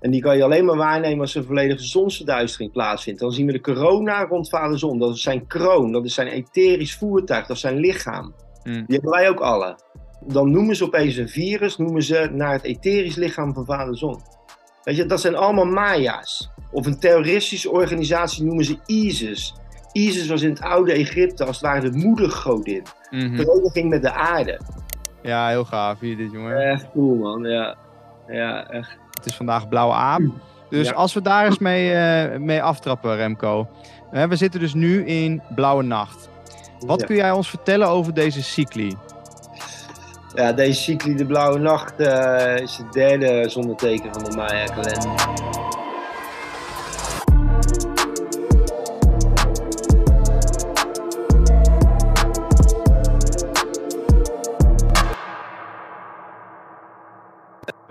En die kan je alleen maar waarnemen als er een volledige zonsverduistering plaatsvindt. Dan zien we de corona rond vader zon. Dat is zijn kroon, dat is zijn etherisch voertuig, dat is zijn lichaam. Mm. Die hebben wij ook alle. Dan noemen ze opeens een virus, noemen ze naar het etherisch lichaam van vader zon. Weet je, dat zijn allemaal Maya's. Of een terroristische organisatie noemen ze ISIS. ISIS was in het oude Egypte als het ware de moedergodin. Mhm. Vereniging met de aarde. Ja, heel gaaf hier dit, jongen. Echt cool, man. Ja, ja echt. Het is vandaag blauwe aap. Dus Ja. als we daar eens mee, eh, mee aftrappen, Remco. Eh, we zitten dus nu in blauwe nacht. Wat Ja. kun jij ons vertellen over deze cycli? Ja, deze cycli, de blauwe nacht, eh, is het derde zonneteken van de Maya-kalender.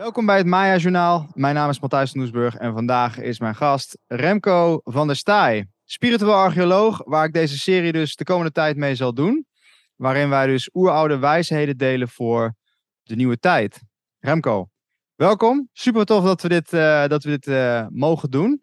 Welkom bij het Maya Journaal. Mijn naam is Matthijs van Doesburg en vandaag is mijn gast Remco van der Staaij. Spiritueel archeoloog, waar ik deze serie dus de komende tijd mee zal doen. Waarin wij dus oeroude wijsheden delen voor de nieuwe tijd. Remco, welkom. Super tof dat we dit, eh, dat we dit eh, mogen doen.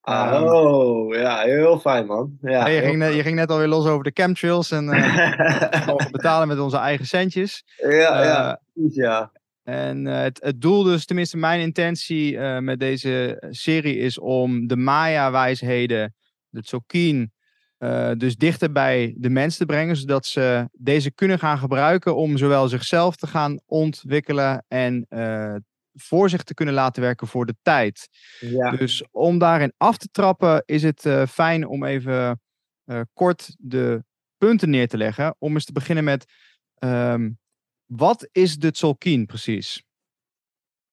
Oh, ja, heel fijn, man. Ja, je, ging net, je ging net alweer los over de chemtrails en we mogen betalen met onze eigen centjes. ja, ja, precies, ja. En eh, het, het doel dus, tenminste mijn intentie eh, met deze serie is om de Maya-wijsheden, de Tzolk'in, eh, dus dichter bij de mens te brengen, zodat ze deze kunnen gaan gebruiken om zowel zichzelf te gaan ontwikkelen en voor zich te kunnen laten werken voor de tijd. ja. Dus om daarin af te trappen is het fijn om even kort de punten neer te leggen. Om eens te beginnen met, ehm, wat is de Tzolk'in precies?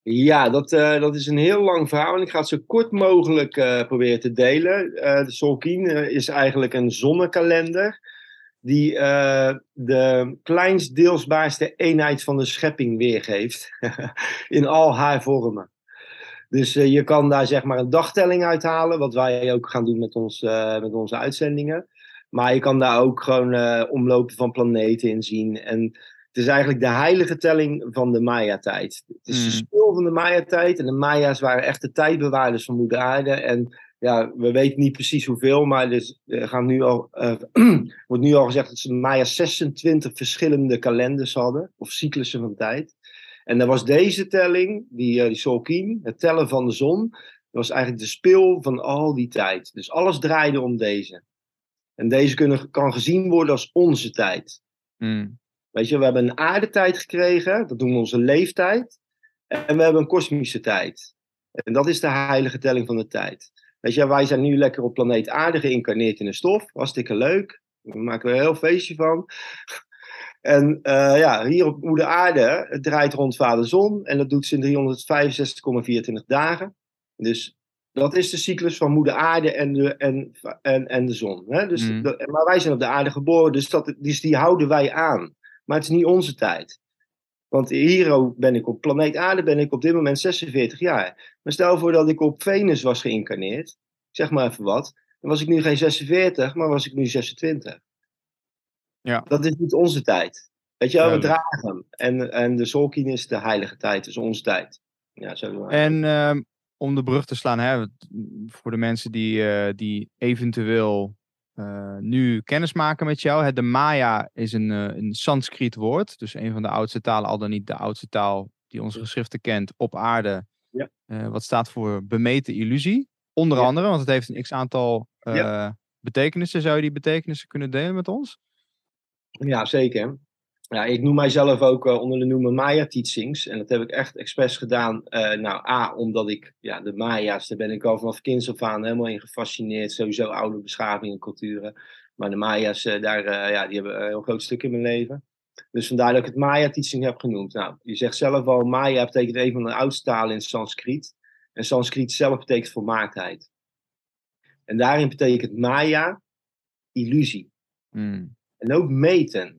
Ja, dat, eh, dat is een heel lang verhaal en ik ga het zo kort mogelijk eh, proberen te delen. Eh, de Solkien eh, is eigenlijk een zonnekalender die de kleinst deelsbaarste eenheid van de schepping weergeeft in al haar vormen. Dus je kan daar zeg maar een dagtelling uithalen, wat wij ook gaan doen met, ons, met onze uitzendingen. Maar je kan daar ook gewoon omlopen van planeten in zien. En het is eigenlijk de heilige telling van de Maya-tijd. Het is de Mm. spul van de Maya-tijd. En de Maya's waren echt de tijdbewaarders van moeder aarde. En ja, we weten niet precies hoeveel, maar dus, er gaan nu al, eh, wordt nu al gezegd dat ze de Maya's 26 verschillende kalenders hadden. Of cyclussen van tijd. En dan was deze telling, die, uh, die Solkien, het tellen van de zon, dat was eigenlijk de spil van al die tijd. Dus alles draaide om deze. En deze kunnen, kan gezien worden als onze tijd. Hmm. Weet je, we hebben een aardetijd gekregen, dat noemen we onze leeftijd. En we hebben een kosmische tijd. En dat is de heilige telling van de tijd. Weet je, wij zijn nu lekker op planeet aarde geïncarneerd in een stof. Hartstikke leuk. Daar maken we een heel feestje van. En eh, ja, hier op moeder aarde, het draait rond vader zon. En dat doet ze in 365,24 dagen. Dus dat is de cyclus van moeder aarde en de, en, en, en de zon. Hè? Dus, Mm. maar wij zijn op de aarde geboren, dus, dat, dus die houden wij aan. Maar het is niet onze tijd. Want hier ben ik op planeet aarde ben ik op dit moment 46 jaar. Maar stel voor dat ik op Venus was geïncarneerd, zeg maar even wat, dan was ik nu geen 46, maar was ik nu 26. Ja. Dat is niet onze tijd. Weet je wel, we dragen hem. En, en de Solkin is de heilige tijd, dus onze tijd. Ja, zo. En ehm, om de brug te slaan, hè, voor de mensen die, eh, die eventueel eh, nu kennis maken met jou. De Maya is een, eh, een Sanskriet woord. Dus een van de oudste talen, al dan niet de oudste taal die onze geschriften kent op aarde. Ja. Eh, wat staat voor bemeten illusie. Onder Ja. andere, want het heeft een x-aantal eh, betekenissen. Zou je die betekenissen kunnen delen met ons? Ja, zeker. Ja, ik noem mijzelf ook eh, onder de noemer Maya Teachings. En dat heb ik echt expres gedaan. eh, nou, A, omdat ik, ja, de Maya's, daar ben ik al vanaf kinds af aan helemaal in gefascineerd. Sowieso oude beschavingen en culturen. Maar de Maya's, eh, daar, ja, die hebben een heel groot stuk in mijn leven. Dus vandaar dat ik het Maya Teaching heb genoemd. Nou, je zegt zelf al, Maya betekent een van de oudste talen in Sanskriet. En Sanskriet zelf betekent volmaaktheid. En daarin betekent Maya illusie. Hmm. En ook meten.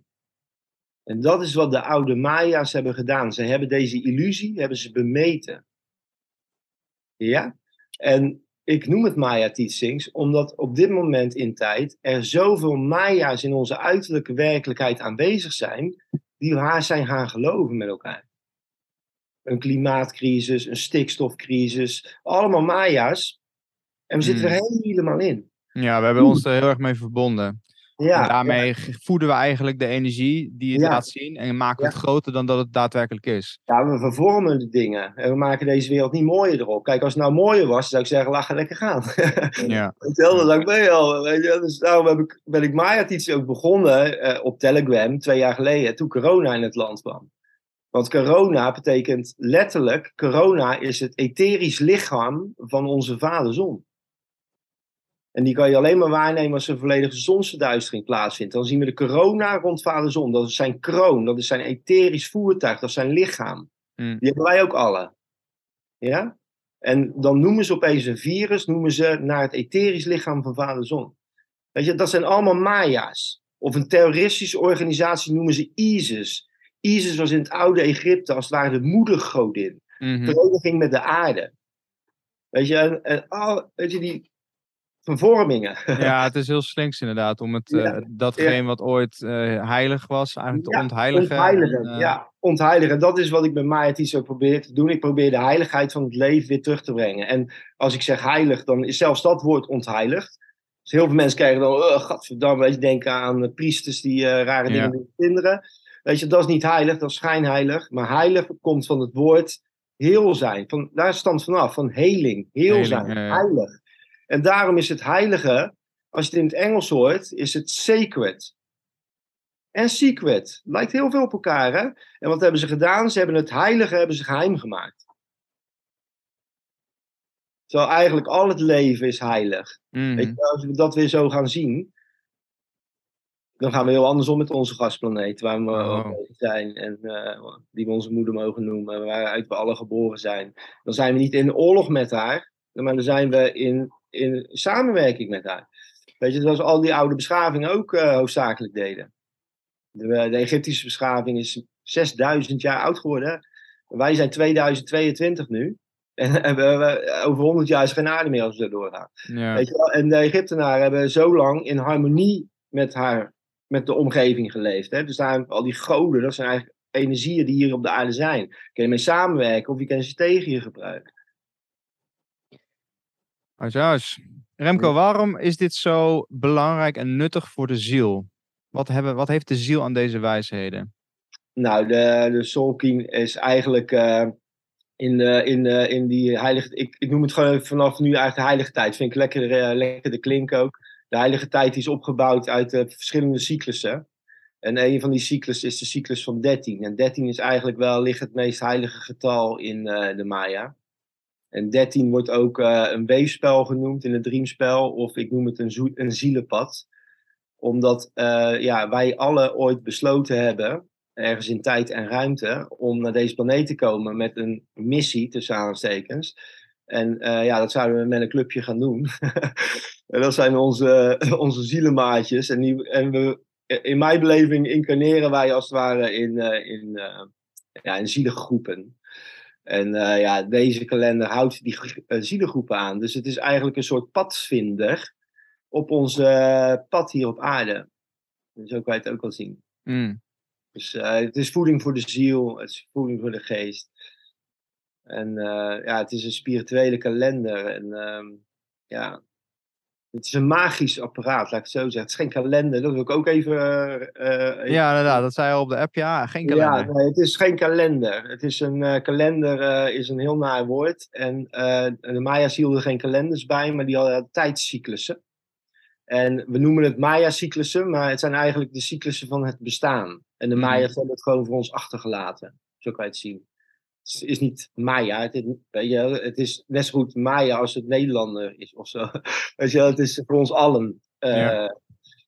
En dat is wat de oude Maya's hebben gedaan. Ze hebben deze illusie hebben ze bemeten. Ja? En ik noem het Maya Teachings omdat op dit moment in tijd er zoveel Maya's in onze uiterlijke werkelijkheid aanwezig zijn, die haar zijn gaan geloven met elkaar. een klimaatcrisis, een stikstofcrisis. Allemaal Maya's. En we zitten Hmm. er helemaal in. Ja, we hebben ons er heel erg mee verbonden. Ja, en daarmee voeden we eigenlijk de energie die het Ja. laat zien en maken we het groter dan dat het daadwerkelijk is. ja, we vervormen de dingen. En we maken deze wereld niet mooier erop. Kijk, als het nou mooier was, zou ik zeggen, laat lekker gaan. Ja. Hetzelfde dat ik ben al. Weet je? Dus daarom heb ik, ben ik Maya iets ook begonnen eh, op Telegram twee jaar geleden, toen corona in het land kwam. Want corona betekent letterlijk, corona is het etherisch lichaam van onze vader zon. En die kan je alleen maar waarnemen als er een volledige zonsverduistering plaatsvindt. Dan zien we de corona rond vader zon. Dat is zijn kroon, dat is zijn etherisch voertuig, dat is zijn lichaam. Mm. Die hebben wij ook alle. Ja? En dan noemen ze opeens een virus, noemen ze naar het etherisch lichaam van vader zon. Weet je, dat zijn allemaal Maya's. Of een terroristische organisatie noemen ze ISIS. ISIS was in het oude Egypte als het ware de moedergodin. Mhm. Vereniging met de aarde. Weet je, en, en al, weet je die vervormingen. Ja, het is heel slinks inderdaad om het, eh, Ja. datgene wat ooit eh, heilig was, eigenlijk te Ja, ontheiligen. Ontheiligen, En, eh, ja, ontheiligen. Dat is wat ik met Maya ook probeer te doen. Ik probeer de heiligheid van het leven weer terug te brengen. En als ik zeg heilig, dan is zelfs dat woord ontheiligd. Dus heel veel mensen krijgen dan, oh, gadverdamme, weet je, denken aan eh, priesters die eh, rare dingen doen met kinderen. Weet je, dat is niet heilig, dat is schijnheilig. Maar heilig komt van het woord heel zijn. Van, daar stamt vanaf, van heling, heel zijn, heilig. En daarom is het heilige, als je het in het Engels hoort, is het sacred. En secret. Lijkt heel veel op elkaar, hè? En wat hebben ze gedaan? Ze hebben het heilige hebben ze geheim gemaakt. Terwijl eigenlijk al het leven is heilig. mhm. Weet je, als we dat weer zo gaan zien, dan gaan we heel anders om met onze gastplaneet, waar we Oh. zijn en eh, die we onze moeder mogen noemen, waaruit we alle geboren zijn. Dan zijn we niet in oorlog met haar, maar dan zijn we in, in samenwerking met haar. Weet je, zoals al die oude beschavingen ook eh, hoofdzakelijk deden. De, de Egyptische beschaving is 6000 jaar oud geworden. hè. Wij zijn 2022 nu. En, en we, we- over 100 jaar is geen aarde meer als we doorgaan. ja. Weet je wel? En de Egyptenaren hebben zo lang in harmonie met, haar, met de omgeving geleefd. Hè? Dus daar, al die goden, dat zijn eigenlijk energieën die hier op de aarde zijn. Kun je mee samenwerken of je kan ze tegen je gebruiken. Ajaj. Remco, waarom is dit zo belangrijk en nuttig voor de ziel? Wat, hebben, wat heeft de ziel aan deze wijsheden? Nou, de, de Solkin is eigenlijk eh, in, de, in, de, in die heilige... Ik, ik noem het gewoon vanaf nu eigenlijk de heilige tijd. Vind ik lekker, eh, lekker de klink ook. De heilige tijd is opgebouwd uit eh, verschillende cyclussen. En een van die cyclussen is de cyclus van 13. En 13 is eigenlijk wel ligt het meest heilige getal in de Maya. En 13 wordt ook eh, een weefspel genoemd in het dreamspel. Of ik noem het een, een zielenpad. Omdat eh, ja, wij alle ooit besloten hebben ergens in tijd en ruimte, om naar deze planeet te komen met een missie, tussen aanstekens. En eh, ja, dat zouden we met een clubje gaan doen. en dat zijn onze, onze zielenmaatjes. En, die, en we, in mijn beleving incarneren wij als het ware in, in, ja, in zielengroepen. En eh, ja, deze kalender houdt die eh, zielengroepen aan. Dus het is eigenlijk een soort padvinder op ons eh, pad hier op aarde. Dus zo kan je het ook wel zien. Mm. Dus het is voeding voor de ziel, het is voeding voor de geest. En ja, het is een spirituele kalender. En ehm, ja, het is een magisch apparaat, laat ik het zo zeggen. Het is geen kalender, dat wil ik ook even... eh, eh, Ja, inderdaad. Dat zei je al op de app. Ja, geen kalender. ja, nee, het is geen kalender. Het is een eh, kalender is een heel naar woord. En de Maya's hielden geen kalenders bij, maar die hadden tijdscyclussen. En we noemen het Maya-cyclussen, maar het zijn eigenlijk de cyclussen van het bestaan. En de Mhm. Maya's hebben het gewoon voor ons achtergelaten. Zo kan je het zien. Het is niet Maya, het is, weet je, wel, het is net zo goed Maya als het Nederlander is of zo. Weet je, het is voor ons allen. Eh, Ja.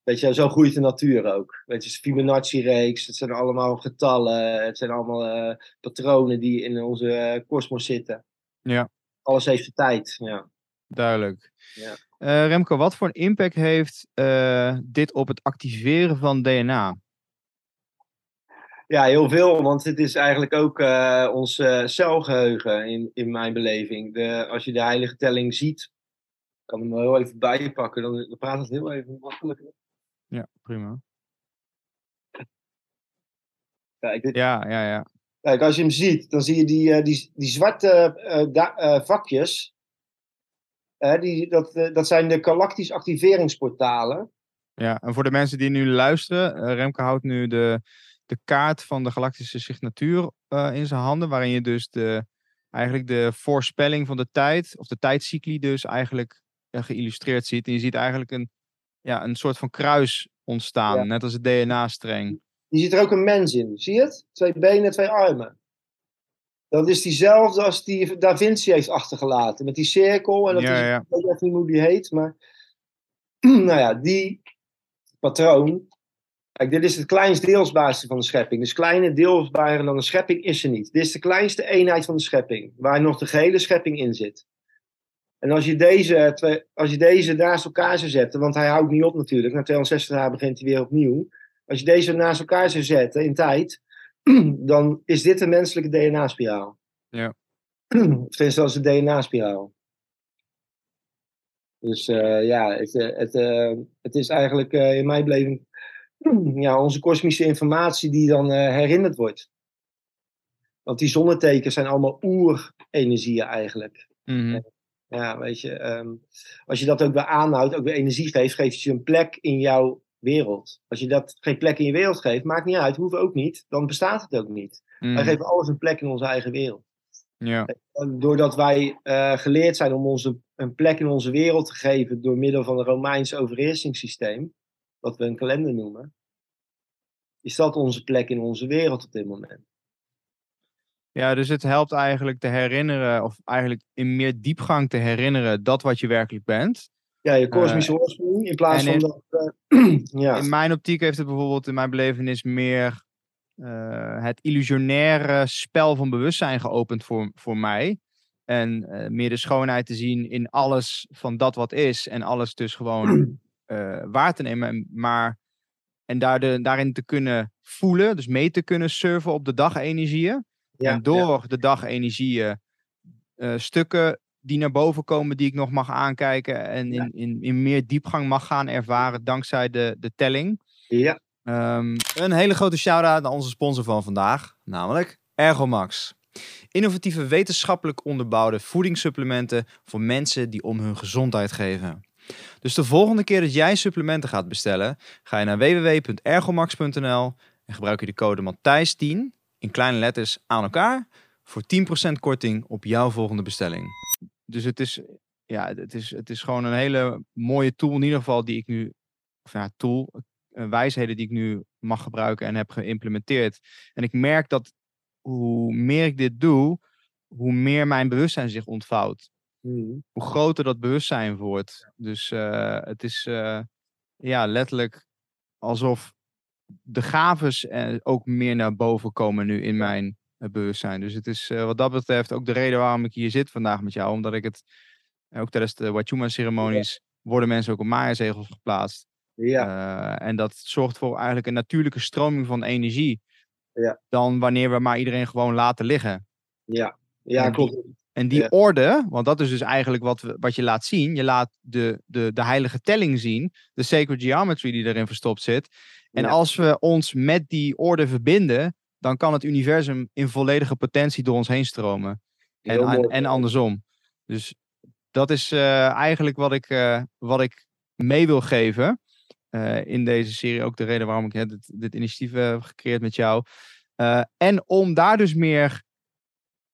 Weet je, zo groeit de natuur ook. Weet je, het is een Fibonacci-reeks, het zijn allemaal getallen, het zijn allemaal eh, patronen die in onze eh, kosmos zitten. Ja. Alles heeft zijn tijd, ja. Duidelijk. Ja. Remco, wat voor een impact heeft dit op het activeren van DNA? Ja, heel veel, want het is eigenlijk ook eh, ons eh, celgeheugen in, in mijn beleving. De, als je de heilige telling ziet, ik kan hem er heel even bijpakken, dan, dan praat het heel even makkelijker. Ja, prima. Kijk, dit, Ja, ja, ja. Kijk, als je hem ziet, dan zie je die, eh, die, die zwarte vakjes. Die, dat, dat zijn de galactisch activeringsportalen. Ja, en voor de mensen die nu luisteren, Remke houdt nu de, de kaart van de galactische signatuur eh, in zijn handen, waarin je dus de, eigenlijk de voorspelling van de tijd, of de tijdcycli dus eigenlijk geïllustreerd ziet. En je ziet eigenlijk een, ja, een soort van kruis ontstaan, Ja. net als het DNA-streng. Je ziet er ook een mens in. Zie je het? Twee benen, twee armen. Dat is diezelfde als die Da Vinci heeft achtergelaten. Met die cirkel. En dat Ja, is, ja. Ik weet echt niet hoe die heet. Maar nou ja, die patroon. Kijk, dit is het kleinst deelsbaarste van de schepping. Dus kleine deelsbaarder dan de schepping is er niet. Dit is de kleinste eenheid van de schepping. Waar nog de gehele schepping in zit. En als je deze, twee, als je deze naast elkaar zou zetten. Want hij houdt niet op natuurlijk. Na 260 jaar begint hij weer opnieuw. Als je deze naast elkaar zou zetten in tijd, dan is dit een menselijke DNA-spiraal. Ja. Of tenminste, dat is een DNA-spiraal. Dus eh, ja, het, eh, het, eh, het is eigenlijk eh, in mijn beleving ja, onze kosmische informatie die dan eh, herinnerd wordt. Want die zonnetekens zijn allemaal oerenergieën eigenlijk. Mhm. Ja, weet je, ehm, als je dat ook weer aanhoudt, ook weer energie geeft, geeft je een plek in jouw wereld. Als je dat geen plek in je wereld geeft, maakt niet uit, hoeft ook niet, dan bestaat het ook niet. Wij Mhm. geven alles een plek in onze eigen wereld. Ja. Doordat wij eh, geleerd zijn om ons een, een plek in onze wereld te geven door middel van een Romeins overheersingssysteem, wat we een kalender noemen, is dat onze plek in onze wereld op dit moment. ja, dus het helpt eigenlijk te herinneren, of eigenlijk in meer diepgang te herinneren dat wat je werkelijk bent. Ja, je kosmische oorsprong, in plaats van in- dat... eh, ja. In mijn optiek heeft het bijvoorbeeld in mijn belevenis meer eh, het illusionaire spel van bewustzijn geopend voor, voor mij. En eh, meer de schoonheid te zien in alles van dat wat is. En alles dus gewoon eh, waar te nemen. En- Maar, en daar de, daarin te kunnen voelen. Dus mee te kunnen surfen op de dagenergieën. Ja, en door de dagenergieën eh, stukken die naar boven komen, die ik nog mag aankijken. En in, in, in meer diepgang mag gaan ervaren dankzij de, de telling. ja, Ehm, een hele grote shout-out naar onze sponsor van vandaag, namelijk Ergomax. Innovatieve wetenschappelijk onderbouwde voedingssupplementen voor mensen die om hun gezondheid geven. Dus de volgende keer dat jij supplementen gaat bestellen, ga je naar www.ergomax.nl en gebruik je de code Matthijs10 in kleine letters aan elkaar voor 10% korting op jouw volgende bestelling. Dus het is, ja, het is, het is gewoon een hele mooie tool in ieder geval die ik nu, of ja, tool, eh, wijsheden die ik nu mag gebruiken en heb geïmplementeerd. En ik merk dat hoe meer ik dit doe, hoe meer mijn bewustzijn zich ontvouwt. Mhm. Hoe groter dat bewustzijn wordt. Dus eh, het is eh, ja, letterlijk alsof de gaves eh, ook meer naar boven komen nu in mijn bewustzijn. Dus het is wat dat betreft ook de reden waarom ik hier zit vandaag met jou. Omdat ik het, ook tijdens de Wachuma-ceremonies, worden mensen ook op Maya-zegels geplaatst. ja, en dat zorgt voor eigenlijk een natuurlijke stroming van energie. Ja. Dan wanneer we maar iedereen gewoon laten liggen. ja, ja, En klopt. En die Ja. orde, want dat is dus eigenlijk wat, we, wat je laat zien. Je laat de, de, de heilige telling zien. De sacred geometry die erin verstopt zit. En Ja. als we ons met die orde verbinden, dan kan het universum in volledige potentie door ons heen stromen. En, en, mooi. en andersom. Dus dat is eh, eigenlijk wat ik, eh, wat ik mee wil geven. eh, in deze serie ook de reden waarom ik dit, dit initiatief heb gecreëerd met jou. En om daar dus meer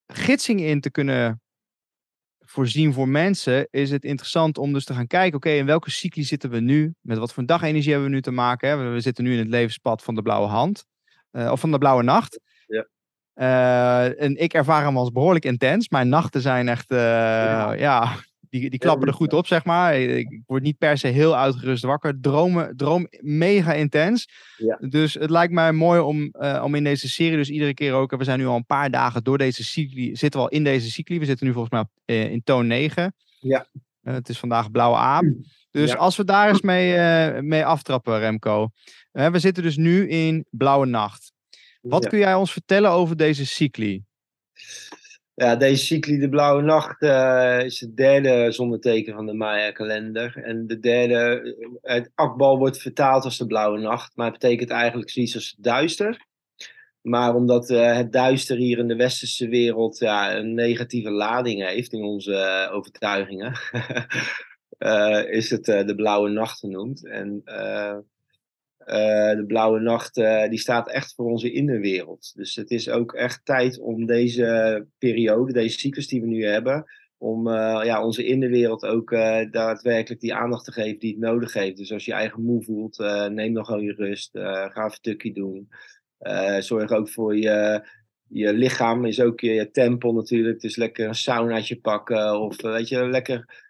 gidsing in te kunnen voorzien voor mensen, is het interessant om dus te gaan kijken, oké, in welke cycli zitten we nu? Met wat voor dagenergie hebben we nu te maken? Hè? We, zitten nu in het levenspad van de blauwe hand. eh, of van de blauwe nacht. Ja. Eh, en ik ervaar hem als behoorlijk intens. Mijn nachten zijn echt, eh, ja. Die, die klappen er goed op, zeg maar. Ik, word niet per se heel uitgerust wakker. Dromen, droom mega intens. Ja. Dus het lijkt mij mooi om, eh, om in deze serie dus iedere keer ook... We zijn nu al een paar dagen door deze cycli... Zitten we al in deze cycli. We zitten nu volgens mij eh, in toon 9. Ja. Eh, het is vandaag blauwe aap. Dus Ja. als we daar eens mee, mee aftrappen, Remco. We zitten dus nu in blauwe nacht. Wat Ja. kun jij ons vertellen over deze cycli? Ja, deze cycli, de blauwe nacht, eh, is het derde zonneteken van de Maya-kalender. En de derde, eh, het akbal wordt vertaald als de blauwe nacht, maar het betekent eigenlijk zoiets als duister. Maar omdat het duister hier in de westerse wereld ja, een negatieve lading heeft in onze overtuigingen, is het de blauwe nacht genoemd. En de blauwe nacht die staat echt voor onze innerwereld. Dus het is ook echt tijd om deze periode, deze cyclus die we nu hebben, om uh, ja, onze innerwereld ook daadwerkelijk die aandacht te geven die het nodig heeft. Dus als je je eigen moe voelt, neem dan gewoon je rust. ga een stukje doen. zorg ook voor je, je lichaam, is ook je, je, tempel natuurlijk. Dus lekker een saunaatje pakken of weet je, lekker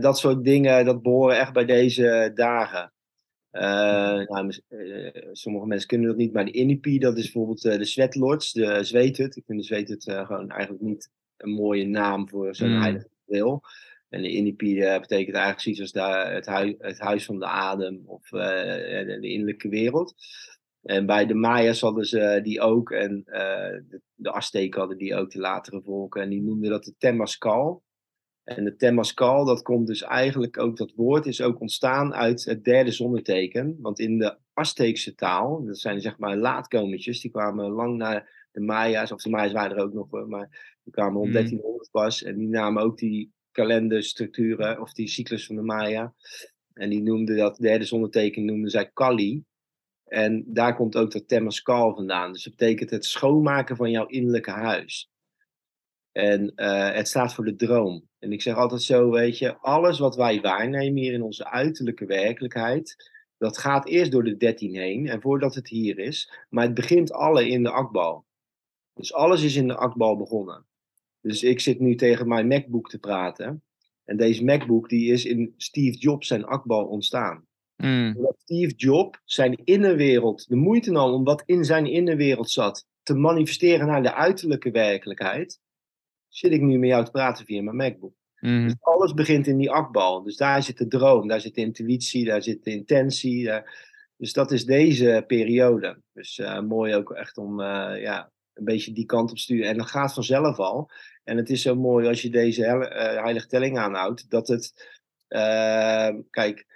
dat soort dingen. Dat behoren echt bij deze dagen. Nou, sommige mensen kunnen dat niet, maar de INIP, dat is bijvoorbeeld de Sweatlords, de zweethut. Ik vind de zweethut gewoon eigenlijk niet een mooie naam voor zo'n mm. heilige deel. En de Inipide betekent eigenlijk zoiets als daar het, hui, het huis van de adem of de, de, innerlijke wereld. En bij de Maya's hadden ze die ook. En uh, de, de Azteken hadden die ook, de latere volken. En die noemden dat de Temascal. En de Temascal, dat komt dus eigenlijk ook, dat woord is ook ontstaan uit het derde zonneteken. Want in de Azteekse taal, dat zijn zeg maar laatkomertjes, die kwamen lang na de Maya's, of de Maya's waren er ook nog, maar die kwamen om 1300 hmm. pas. En die namen ook die kalenderstructuren, of die cyclus van de Maya. En die noemden dat derde zonneteken, noemden zij Kali. En daar komt ook dat Temescal vandaan. Dus dat betekent het schoonmaken van jouw innerlijke huis. En uh, het staat voor de droom. En ik zeg altijd zo, weet je, alles wat wij waarnemen hier in onze uiterlijke werkelijkheid, dat gaat eerst door de 13 heen en voordat het hier is. Maar het begint alle in de akbal. Dus alles is in de akbal begonnen. Dus ik zit nu tegen mijn MacBook te praten. En deze MacBook die is in Steve Jobs zijn akbal ontstaan. Mm. Steve Jobs zijn innerwereld, de moeite nam om wat in zijn innerwereld zat, te manifesteren naar de uiterlijke werkelijkheid, zit ik nu met jou te praten via mijn MacBook. Mm. Dus alles begint in die akbal. Dus daar zit de droom, daar zit de intuïtie, daar zit de intentie. Dus dat is deze periode. Dus uh, mooi ook echt om uh, ja, een beetje die kant op sturen. En dat gaat vanzelf al. En het is zo mooi als je deze uh, heilige telling aanhoudt, dat het, uh, kijk,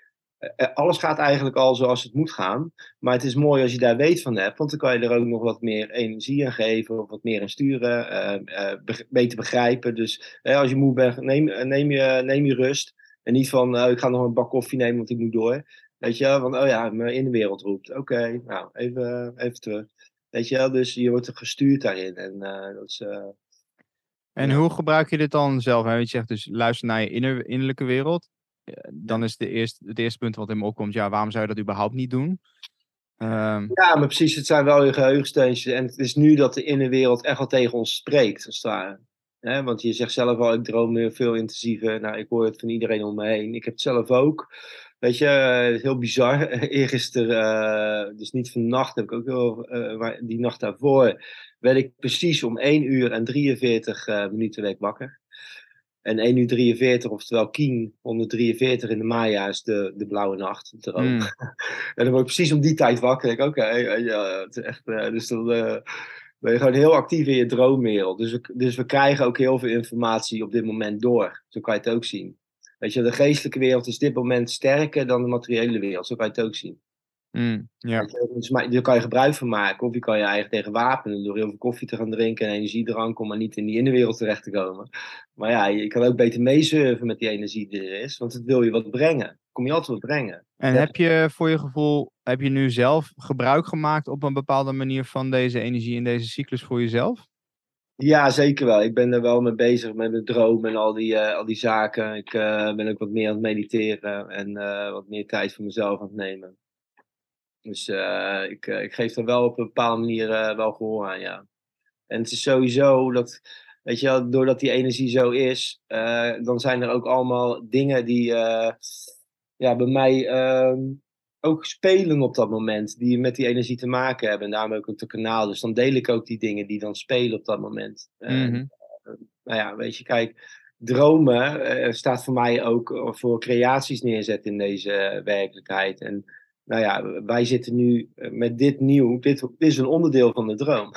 alles gaat eigenlijk al zoals het moet gaan. Maar het is mooi als je daar weet van hebt, want dan kan je er ook nog wat meer energie aan geven, of wat meer aan sturen, be beter begrijpen. Dus als je moe bent, neem, neem, je, neem je rust. En niet van, ik ga nog een bak koffie nemen, want ik moet door. Weet je, van, oh ja, mijn innerwereld roept. Oké, nou, even, even terug. Weet je wel, dus je wordt er gestuurd daarin. En, dat is, en hoe gebruik je dit dan zelf? Hè? Je zegt dus luister naar je inner, innerlijke wereld. Dan is de eerste, het eerste punt wat in me opkomt, ja, waarom zou je dat überhaupt niet doen? Um... Ja, maar precies, het zijn wel je geheugensteuntjes. En het is nu dat de innerwereld echt wel tegen ons spreekt, als het ware. He, want je zegt zelf al, ik droom veel intensiever. Nou, ik hoor het van iedereen om me heen. Ik heb het zelf ook. Weet je, uh, heel bizar. Eergisteren, uh, dus niet vannacht, heb ik ook heel, uh, die nacht daarvoor, werd ik precies om 1 uur en 43 minuten week wakker. En 1 uur 43, oftewel Kien 143 in de Maya is de, de blauwe nacht, de droom. Mm. en dan word ik precies om die tijd wakker. Ik oké, okay, ja, het is echt, dus dan ben je gewoon heel actief in je droomwereld. Dus we, dus we krijgen ook heel veel informatie op dit moment door. Zo kan je het ook zien. Weet je, de geestelijke wereld is dit moment sterker dan de materiële wereld. Zo kan je het ook zien. Mm, ja. dus, maar, daar kan je gebruik van maken. Of je kan je eigen tegen wapenen door heel veel koffie te gaan drinken en energiedrank om maar niet in die innerwereld terecht te komen. Maar ja, je kan ook beter meesurfen met die energie die er is, want het wil je wat brengen. Kom je altijd wat brengen. En heb je voor je gevoel, heb je nu zelf gebruik gemaakt op een bepaalde manier van deze energie in deze cyclus voor jezelf? Ja, zeker wel. Ik ben er wel mee bezig met mijn droom en al die, uh, al die zaken. Ik uh, ben ook wat meer aan het mediteren en uh, wat meer tijd voor mezelf aan het nemen. Dus ik, ik geef er wel op een bepaalde manier wel gehoor aan, ja. En het is sowieso dat, weet je wel, doordat die energie zo is, dan zijn er ook allemaal dingen die ja, bij mij ehm, ook spelen op dat moment, die met die energie te maken hebben. En daarom ook op het kanaal. Dus dan deel ik ook die dingen die dan spelen op dat moment. Mm nou ja, weet je, kijk, dromen staat voor mij ook voor creaties neerzetten in deze werkelijkheid. En nou ja, wij zitten nu met dit nieuw, dit, dit is een onderdeel van de droom.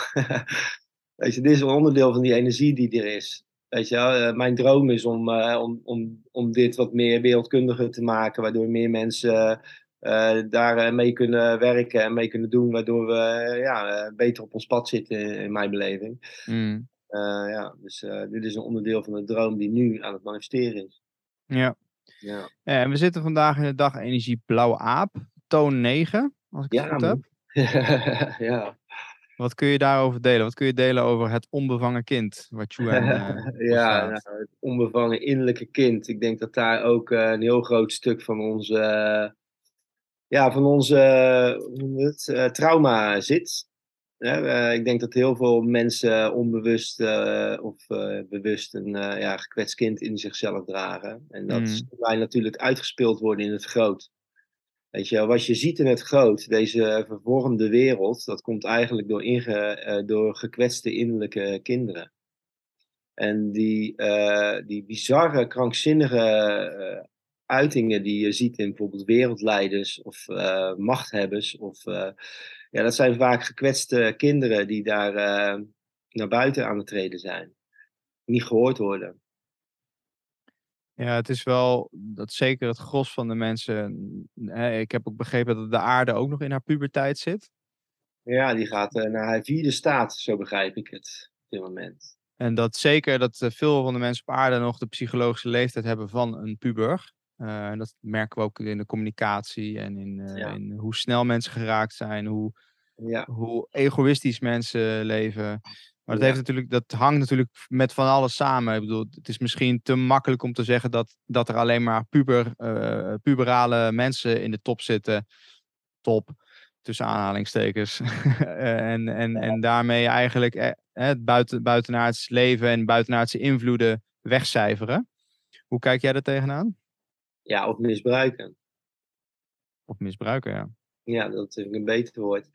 weet je, dit is een onderdeel van die energie die er is. Weet je, mijn droom is om, om, om, om dit wat meer wereldkundiger te maken, waardoor meer mensen daar mee kunnen werken en mee kunnen doen, waardoor we ja, beter op ons pad zitten, in mijn beleving. Mm. ja, dus dit is een onderdeel van de droom die nu aan het manifesteren is. Ja. Ja. En we zitten vandaag in de dag energie Blauwe Aap, toon 9, als ik het goed heb. ja. Wat kun je daarover delen? Wat kun je delen over het onbevangen kind? Wat Chuan, eh, ja, nou, het onbevangen innerlijke kind. Ik denk dat daar ook eh, een heel groot stuk van onze, eh, ja, van onze het, trauma zit. Ik denk dat heel veel mensen onbewust of bewust een ja, gekwetst kind in zichzelf dragen. En dat Mm. wij natuurlijk uitgespeeld worden in het groot. Weet je, wat je ziet in het groot, deze vervormde wereld, dat komt eigenlijk door, inge, eh, door gekwetste innerlijke kinderen. En die, eh, die bizarre, krankzinnige eh, uitingen die je ziet in bijvoorbeeld wereldleiders of machthebbers, of, ja, dat zijn vaak gekwetste kinderen die daar naar buiten aan het treden zijn. Niet gehoord worden. Ja, het is wel dat zeker het gros van de mensen. Hè, ik heb ook begrepen dat de aarde ook nog in haar puberteit zit. Ja, die gaat eh, naar haar vierde staat, zo begrijp ik het op dit moment. En dat zeker dat eh, veel van de mensen op aarde nog de psychologische leeftijd hebben van een puber. Eh, en dat merken we ook in de communicatie en in, Ja. in hoe snel mensen geraakt zijn, hoe, Ja, hoe egoïstisch mensen leven. Maar dat, heeft natuurlijk, dat hangt natuurlijk met van alles samen. Ik bedoel, het is misschien te makkelijk om te zeggen dat, dat er alleen maar puber, eh, puberale mensen in de top zitten. Top, tussen aanhalingstekens. en, en, en daarmee eigenlijk eh, het buiten, buitenaards leven en buitenaardse invloeden wegcijferen. Hoe kijk jij daar tegenaan? ja of misbruiken. Of misbruiken, ja. Ja, dat ik een beter woord.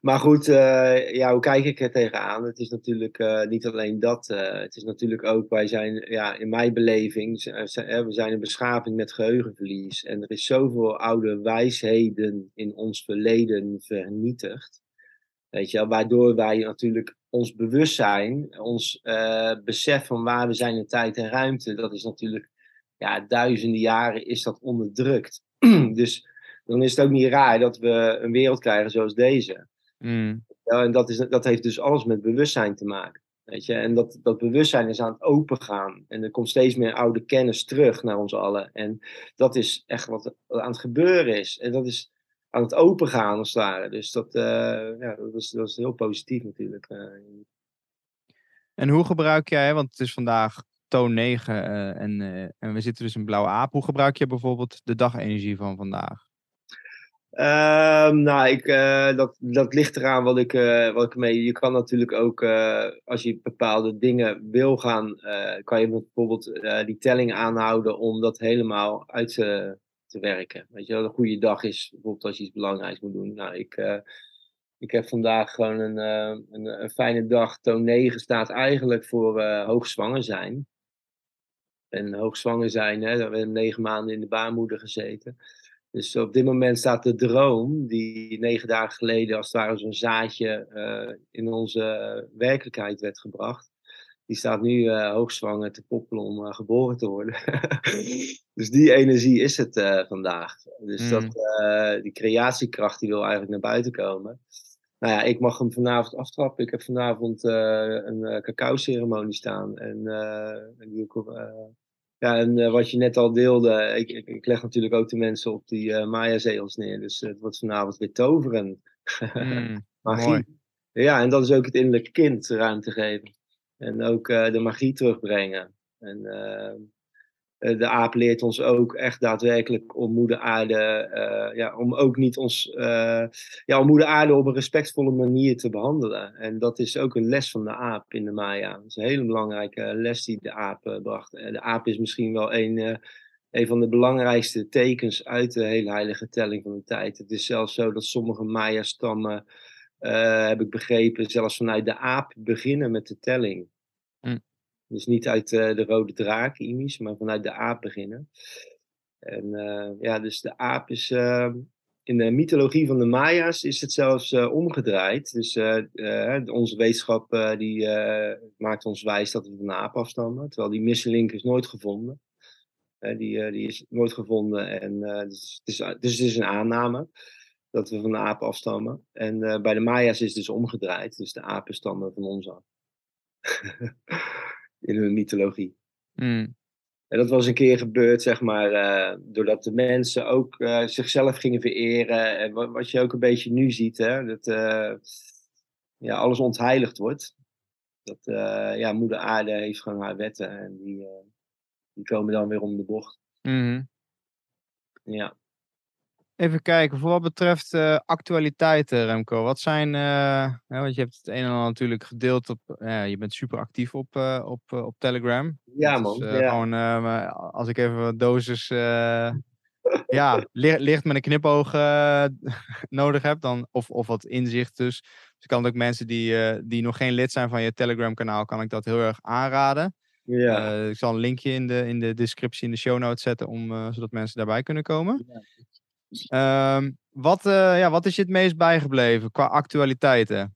Maar goed, eh, ja, hoe kijk ik er tegenaan? Het is natuurlijk eh, niet alleen dat. eh, het is natuurlijk ook, wij zijn, ja, in mijn beleving, we zijn een beschaving met geheugenverlies. En er is zoveel oude wijsheden in ons verleden vernietigd. Weet je waardoor wij natuurlijk ons bewustzijn, ons besef van waar we zijn in tijd en ruimte, dat is natuurlijk, ja, duizenden jaren is dat onderdrukt. dus dan is het ook niet raar dat we een wereld krijgen zoals deze. Mm, Ja, en dat, is, dat heeft dus alles met bewustzijn te maken. Weet je? En dat, dat bewustzijn is aan het opengaan. En er komt steeds meer oude kennis terug naar ons allen. En dat is echt wat aan het gebeuren is. En dat is aan het opengaan als het ware. Dus dat, eh, ja, dat, is, dat is heel positief natuurlijk. eh. En hoe gebruik jij, want het is vandaag toon 9 eh, en, en we zitten dus in blauwe aap. Hoe gebruik je bijvoorbeeld de dagenergie van vandaag? Ehm, nou, ik, eh, dat, dat ligt eraan wat ik, eh, wat ik mee. Je kan natuurlijk ook, eh, als je bepaalde dingen wil gaan, kan je bijvoorbeeld die telling aanhouden om dat helemaal uit te, te werken. Weet je wel, een goede dag is bijvoorbeeld als je iets belangrijks moet doen. Nou, ik, ik heb vandaag gewoon een, een, een fijne dag. Toon 9 staat eigenlijk voor hoogzwanger zijn. En hoogzwanger zijn, hè, we hebben negen maanden in de baarmoeder gezeten. Dus op dit moment staat de droom, die negen dagen geleden als het ware zo'n zaadje eh, in onze eh, werkelijkheid werd gebracht. Die staat nu eh, hoogzwanger te poppelen om geboren te worden. dus die energie is het vandaag. Dus Mm. dat, die creatiekracht die wil eigenlijk naar buiten komen. Nou ja, ik mag hem vanavond aftrappen. Ik heb vanavond een cacao-ceremonie staan. En die ik op, eh, ja, en eh, wat je net al deelde, ik, ik, ik leg natuurlijk ook de mensen op die eh Maya-zegels neer. Dus eh, het wordt vanavond weer toveren. Mm, magie. mooi. Ja, en dat is ook het innerlijke kind ruimte geven. En ook de magie terugbrengen. En de aap leert ons ook echt daadwerkelijk om moeder aarde, eh, ja, om ook niet ons, eh, ja, om moeder aarde op een respectvolle manier te behandelen. En dat is ook een les van de aap in de Maya. Dat is een hele belangrijke les die de aap eh, bracht. Eh, de aap is misschien wel een, eh, een van de belangrijkste tekens uit de hele heilige telling van de tijd. Het is zelfs zo dat sommige Maya-stammen, eh, heb ik begrepen, zelfs vanuit de aap beginnen met de telling. Mm. Dus niet uit eh, de rode draak, Imis, maar vanuit de aap beginnen. En eh, ja, dus de aap is. eh, in de mythologie van de Maya's is het zelfs eh, omgedraaid. Dus onze wetenschap die, maakt ons wijs dat we van de aap afstammen. Terwijl die misselink is nooit gevonden. die, die is nooit gevonden. En, dus, het is, dus het is een aanname dat we van de apen afstammen. En bij de Maya's is het dus omgedraaid. Dus de apen stammen van ons af. In hun mythologie. Mm. En dat was een keer gebeurd, zeg maar, uh, doordat de mensen ook uh, zichzelf gingen vereren. En wat, wat, je ook een beetje nu ziet, hè, dat uh, ja, alles ontheiligd wordt. Dat ja, moeder aarde heeft gewoon haar wetten en die, die komen dan weer om de bocht. Mm. Ja. Even kijken, voor wat betreft uh, actualiteiten, Remco. Wat zijn, uh, want je hebt het een en ander natuurlijk gedeeld op, uh, je bent super actief op, op, op Telegram. Ja man. Ja. Gewoon, als ik even wat dosis, ja, licht, licht met een knipoog nodig heb, dan, of, of wat inzicht dus. Dus ik kan ook mensen die, die nog geen lid zijn van je Telegram kanaal, kan ik dat heel erg aanraden. Ja. ik zal een linkje in de, in de descriptie, in de show notes zetten, om, zodat mensen daarbij kunnen komen. Ja. Um, wat, uh, ja, wat is je het meest bijgebleven qua actualiteiten?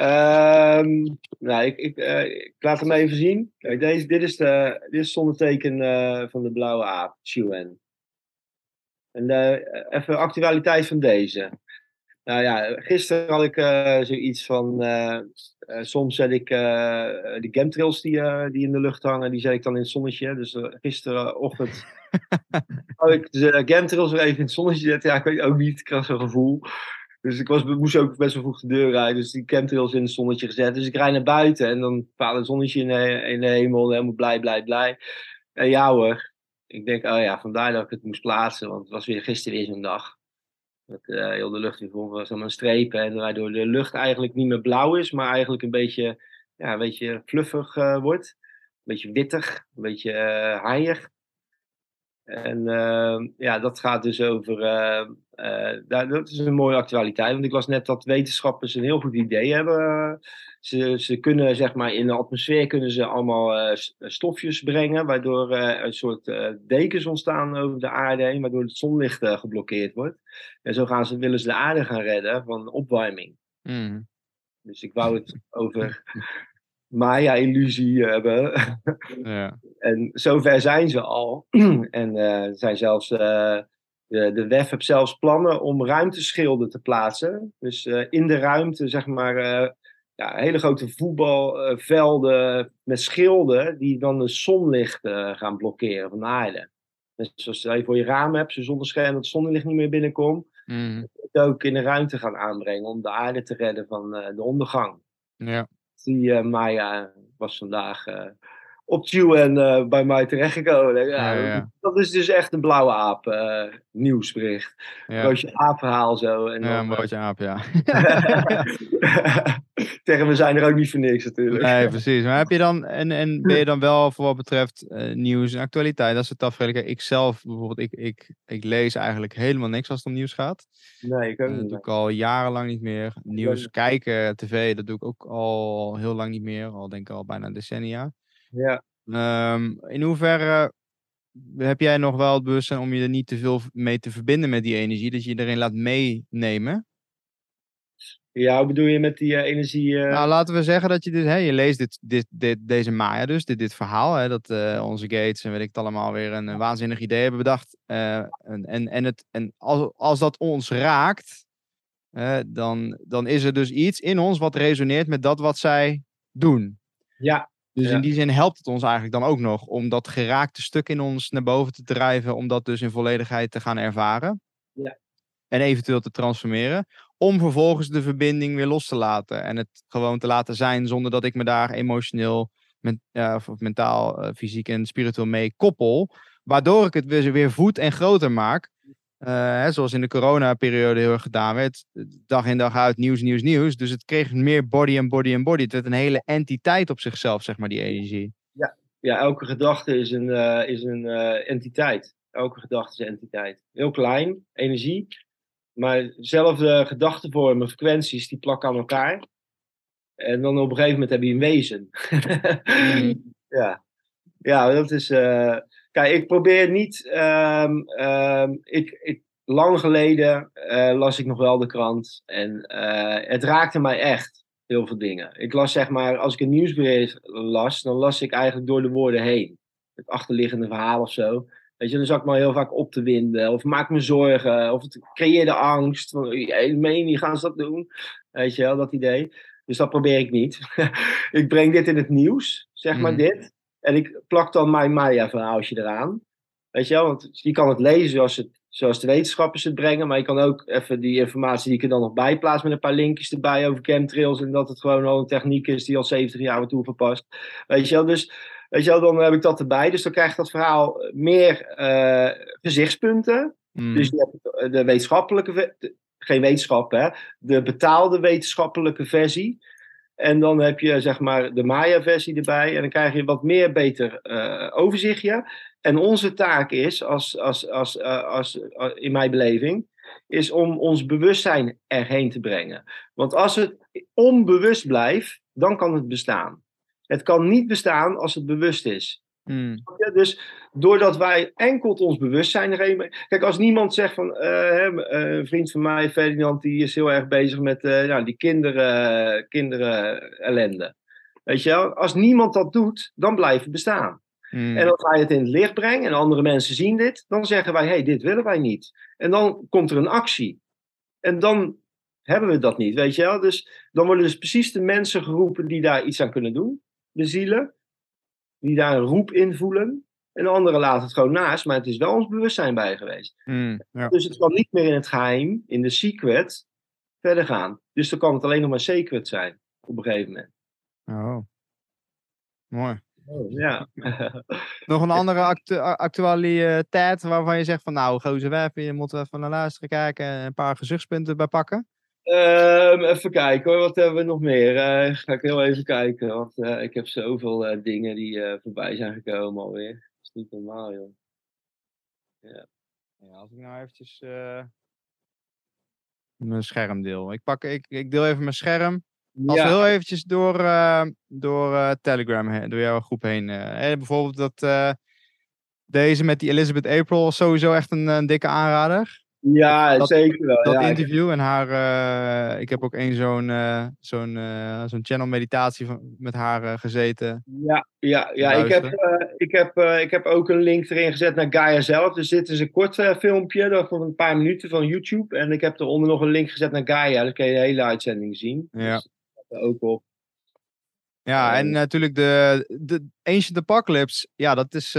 Um, nou, ik, uh, ik, laat hem even zien. Kijk, deze, dit, is de, dit is zonneteken uh, van de blauwe aap, Chuen. En even actualiteit van deze. Nou ja, gisteren had ik zoiets van. soms zet ik de chemtrails die, die in de lucht hangen, die zet ik dan in het zonnetje. Dus gisterenochtend oh, ik de chemtrails weer even in het zonnetje zetten. Ja, ik weet ook niet. Ik had zo'n gevoel. Dus ik was, moest ook best wel vroeg de deur rijden. Dus die chemtrails in het zonnetje gezet. Dus ik rijd naar buiten en dan vaart het zonnetje in de, in de hemel. Helemaal blij, blij, blij. En ja hoor. Ik denk, oh ja, vandaar dat ik het moest plaatsen. Want het was weer gisteren weer zo'n dag. Dat uh, heel de lucht vol was allemaal strepen. En waardoor de lucht eigenlijk niet meer blauw is. Maar eigenlijk een beetje, ja, een beetje fluffig uh, wordt. Een beetje wittig. Een beetje uh. En uh, ja, dat gaat dus over. Dat is een mooie actualiteit. Want ik las net dat wetenschappers een heel goed idee hebben. Ze, ze kunnen, zeg maar, in de atmosfeer kunnen ze allemaal stofjes brengen. Waardoor een soort dekens ontstaan over de aarde heen. Waardoor het zonlicht geblokkeerd wordt. En zo gaan ze, willen ze de aarde gaan redden van opwarming. Mm. Dus ik wou het over Maya-illusie hebben. Ja. En zover zijn ze al. en uh, zijn zelfs, uh, de, de WEF heeft zelfs plannen om ruimteschilden te plaatsen. Dus uh, in de ruimte, zeg maar, ja, hele grote voetbalvelden met schilden die dan de zonlicht gaan blokkeren van de aarde. Dus zoals je voor je raam hebt, zo'n zonnescherm dat het zonlicht niet meer binnenkomt. Mm. Het ook in de ruimte gaan aanbrengen om de aarde te redden van de ondergang. Ja. Die Maya was vandaag op en uh, bij mij terechtgekomen. Ja, Ja, ja. Dat is dus echt een blauwe aap uh, nieuwsbericht. Ja. Broodje aap verhaal zo. En Ja, dan, een broodje aap, ja. Tegen we zijn er ook niet voor niks natuurlijk. Nee, precies. Maar heb je dan, en, en ben je dan wel voor wat betreft eh, nieuws en actualiteit, dat is het. Kijk, Ik zelf bijvoorbeeld, ik, ik, ik lees eigenlijk helemaal niks als het om nieuws gaat. Nee, ik ook Eh, dat niet. doe ik al jarenlang niet meer. Nieuws niet. kijken, tv, dat doe ik ook al heel lang niet meer. Al denk ik al bijna decennia. Ja. Ehm, in hoeverre heb jij nog wel het bewustzijn om je er niet te veel mee te verbinden met die energie? Dat je erin laat meenemen? ja, hoe bedoel je met die eh, energie? eh, Nou, laten we zeggen dat je dus, hè, je leest dit, dit, dit, deze Maya dus, dit, dit verhaal, hè, dat eh, onze Gates en weet ik het allemaal weer een, een waanzinnig idee hebben bedacht. en, en, en, het, en als, als dat ons raakt, dan, dan is er dus iets in ons wat resoneert met dat wat zij doen. ja, Dus Ja. in die zin helpt het ons eigenlijk dan ook nog om dat geraakte stuk in ons naar boven te drijven, om dat dus in volledigheid te gaan ervaren. Ja. En eventueel te transformeren. Om vervolgens de verbinding weer los te laten. En het gewoon te laten zijn zonder dat ik me daar emotioneel, men, ja, of of mentaal, eh, fysiek en spiritueel mee koppel. Waardoor ik het weer, weer voed en groter maak. Eh, hè, zoals in de coronaperiode heel erg gedaan werd. Dag in dag uit, nieuws, nieuws, nieuws. Dus het kreeg meer body en body en body. Het werd een hele entiteit op zichzelf, zeg maar, die energie. ja, elke gedachte is een, eh, is een eh, entiteit. Elke gedachte is een entiteit. Heel klein, energie. Maar zelfde gedachtenvormen, frequenties, die plakken aan elkaar. En dan op een gegeven moment heb je een wezen. ja. ja, dat is. eh, Kijk, ik probeer niet. ehm, ehm, ik, ik, lang geleden eh, las ik nog wel de krant. En eh, het raakte mij echt. Heel veel dingen. Ik las zeg maar, als ik een nieuwsbericht las, dan las ik eigenlijk door de woorden heen. het achterliggende verhaal of zo. Weet je, dan zat ik me heel vaak op te winden. Of maak me zorgen. Of het creëerde angst. Van, meen je, gaan ze dat doen? Weet je wel, dat idee. Dus dat probeer ik niet. ik breng dit in het nieuws, zeg maar Mhm. dit. En ik plak dan mijn Maya-verhaaltje eraan. Weet je wel, want je kan het lezen zoals, het, zoals de wetenschappers het brengen. Maar je kan ook even die informatie die ik er dan nog bij plaats met een paar linkjes erbij over chemtrails. En dat het gewoon al een techniek is die al 70 jaar wordt toegepast. Weet je wel, dus weet je wel, dan heb ik dat erbij. Dus dan krijgt dat verhaal meer eh, gezichtspunten. Mm. Dus je hebt de wetenschappelijke, de- geen wetenschap hè, de betaalde wetenschappelijke versie. En dan heb je zeg maar de Maya-versie erbij. En dan krijg je wat meer beter eh, overzichtje. En onze taak is, als, als, als, eh, als, eh, in mijn beleving, is om ons bewustzijn erheen te brengen. Want als het onbewust blijft, dan kan het bestaan. Het kan niet bestaan als het bewust is. Mm. Ja, dus doordat wij enkel ons bewustzijn brengen. Kijk, als niemand zegt van. eh, eh, een vriend van mij, Ferdinand, die is heel erg bezig met eh, nou, die kinderen, kinderen ellende. Weet je wel? Als niemand dat doet, dan blijft het bestaan. Mm. En als wij het in het licht brengen en andere mensen zien dit, dan zeggen wij: hé, hey, dit willen wij niet. En dan komt er een actie. En dan hebben we dat niet, weet je wel? Dus dan worden dus precies de mensen geroepen die daar iets aan kunnen doen. De zielen, die daar een roep in voelen. En de anderen laten het gewoon naast, maar het is wel ons bewustzijn bij geweest. Mm. Ja. Dus het kan niet meer in het geheim, in de secret, verder gaan. Dus dan kan het alleen nog maar secret zijn, op een gegeven moment. Oh. Mooi. Ja. Nog een andere actu actualiteit waarvan je zegt van nou, gozer web, je moet even naar luisteren kijken en een paar gezichtspunten bij pakken. Ehm, even kijken hoor, wat hebben we nog meer? Eh, ga ik heel even kijken, want eh, ik heb zoveel eh, dingen die voorbij zijn gekomen alweer. Is niet normaal, joh. Ja, als ik nou eventjes eh, mijn scherm deel. Ik, pak, ik, ik deel even mijn scherm. Als we heel eventjes door, eh, door eh, Telegram, heen, door jouw groep heen. bijvoorbeeld dat deze met die Elizabeth April sowieso echt een, een dikke aanrader. Ja dat- zeker wel. Dat ja, interview en haar, eh, ik heb ook één zo'n eh, zo'n eh, zo'n channel meditatie van, met haar gezeten. Ja, ja, ja ik, heb, ik, heb, ik heb ook een link erin gezet naar Gaia zelf. Dus dit is een kort filmpje van een paar minuten van YouTube. En ik heb eronder nog een link gezet naar Gaia. Dan kun je de hele uitzending zien. Ja. Dus dat ook op. Ja, en natuurlijk de, de Ancient Apocalypse. Ja, dat is,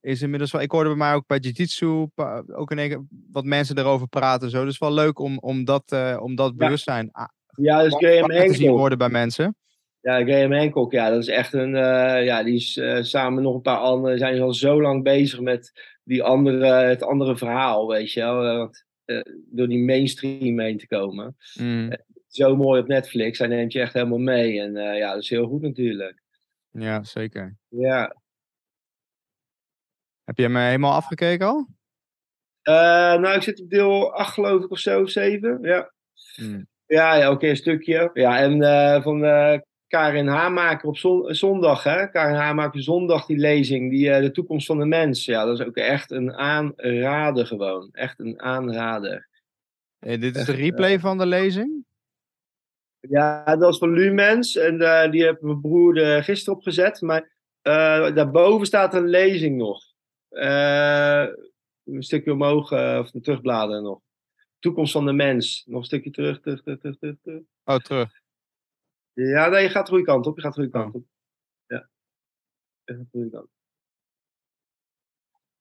is inmiddels wel. Ik hoorde bij mij ook bij Jiu-Jitsu ook in één keer wat mensen erover praten. Zo. Dus wel leuk om, om dat, eh, om dat bewustzijn a- Ja, dus Graham wakker te zien Hancock. worden bij mensen. Ja, Graham Hancock, ja, dat is echt een. eh, ja, die is eh, samen nog een paar anderen. zijn al zo lang bezig met die andere, het andere verhaal, weet je wel. door die mainstream heen te komen. Mm, Zo mooi op Netflix. Hij neemt je echt helemaal mee. En ja, dat is heel goed natuurlijk. ja, zeker. Ja. Heb je hem eh, helemaal afgekeken al? Eh, nou, ik zit op deel 8 geloof ik of zo, 7. Ja, Mm. ja, ja oké, een stukje. Ja, en eh, van eh Karin Haamaker op zon- zondag, hè. Karin Haamaker zondag, die lezing, die, de toekomst van de mens. Ja, dat is ook echt een aanrader gewoon. Echt een aanrader. Dit is de replay van de lezing. Ja, dat is van Lumens. En die heeft mijn broer er gisteren opgezet. Maar daarboven staat een lezing nog. Eh, een stukje omhoog, eh, of terugbladeren nog. Toekomst van de mens. Nog een stukje terug, terug, terug, terug, terug. terug. Oh, terug. Ja, nee, je gaat de goede kant op. Je gaat de goede Oh. kant op. Ja. Je gaat de goede kant.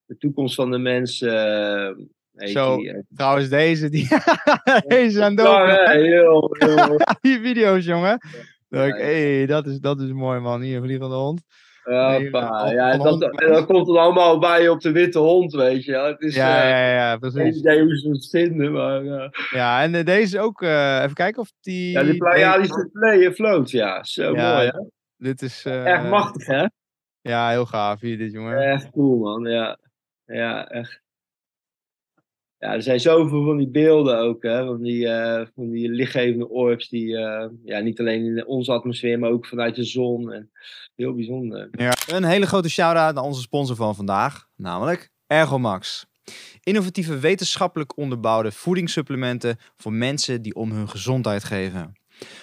De toekomst van de mens. eh Zo. die. Trouwens, deze, die deze aan dood. Ja, heel, heel. die video's, jongen. Ik, Ja, hey, dat is, dat is mooi, man. Hier, vliegende hond. Nee, Ja, van dat, en dan komt het allemaal bij op de witte hond, weet je. Het is, Ja, eh, ja, ja, geen precies. idee hoe ze het vinden, maar... Ja, en eh, deze ook, eh, even kijken of die... ja, die Pleiadische play float, ja. Zo Ja, mooi, hè? Dit is... Echt machtig, hè? Ja, heel gaaf hier, dit, jongen. Echt cool, man. Ja, ja echt. Ja, er zijn zoveel van die beelden ook, hè? Van die, eh, van die lichtgevende orbs die eh, ja, niet alleen in onze atmosfeer, maar ook vanuit de zon. En heel bijzonder. Een hele grote shout-out naar onze sponsor van vandaag, namelijk Ergomax. Innovatieve wetenschappelijk onderbouwde voedingssupplementen voor mensen die om hun gezondheid geven.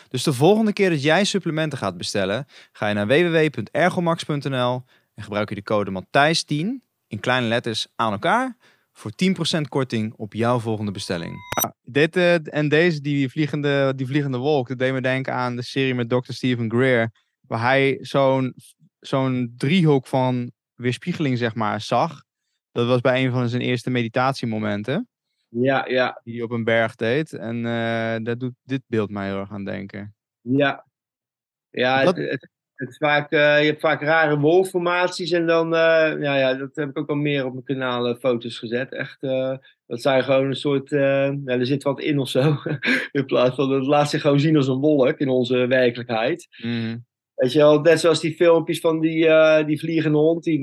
Dus de volgende keer dat jij supplementen gaat bestellen, ga je naar www.ergomax.nl En gebruik je de code Matthijs10 in kleine letters aan elkaar voor 10% korting op jouw volgende bestelling. dit uh, en deze, die vliegende, die vliegende wolk, dat deed me denken aan de serie met Dr. Stephen Greer. Waar hij zo'n zo'n driehoek van weerspiegeling, zeg maar, zag. Dat was bij een van zijn eerste meditatiemomenten. Ja, ja. Die hij op een berg deed. En uh, daar doet dit beeld mij heel erg aan denken. Ja. Ja, het, het, het is vaak, uh, je hebt vaak rare wolformaties en dan, uh, ja, ja, dat heb ik ook al meer op mijn kanaal foto's gezet. Echt, dat zijn gewoon een soort, ja, er zit wat in of zo. in plaats van, dat laat zich gewoon zien als een wolk in onze werkelijkheid. Mm. Weet je wel, net zoals die filmpjes van die, die vliegende hond die,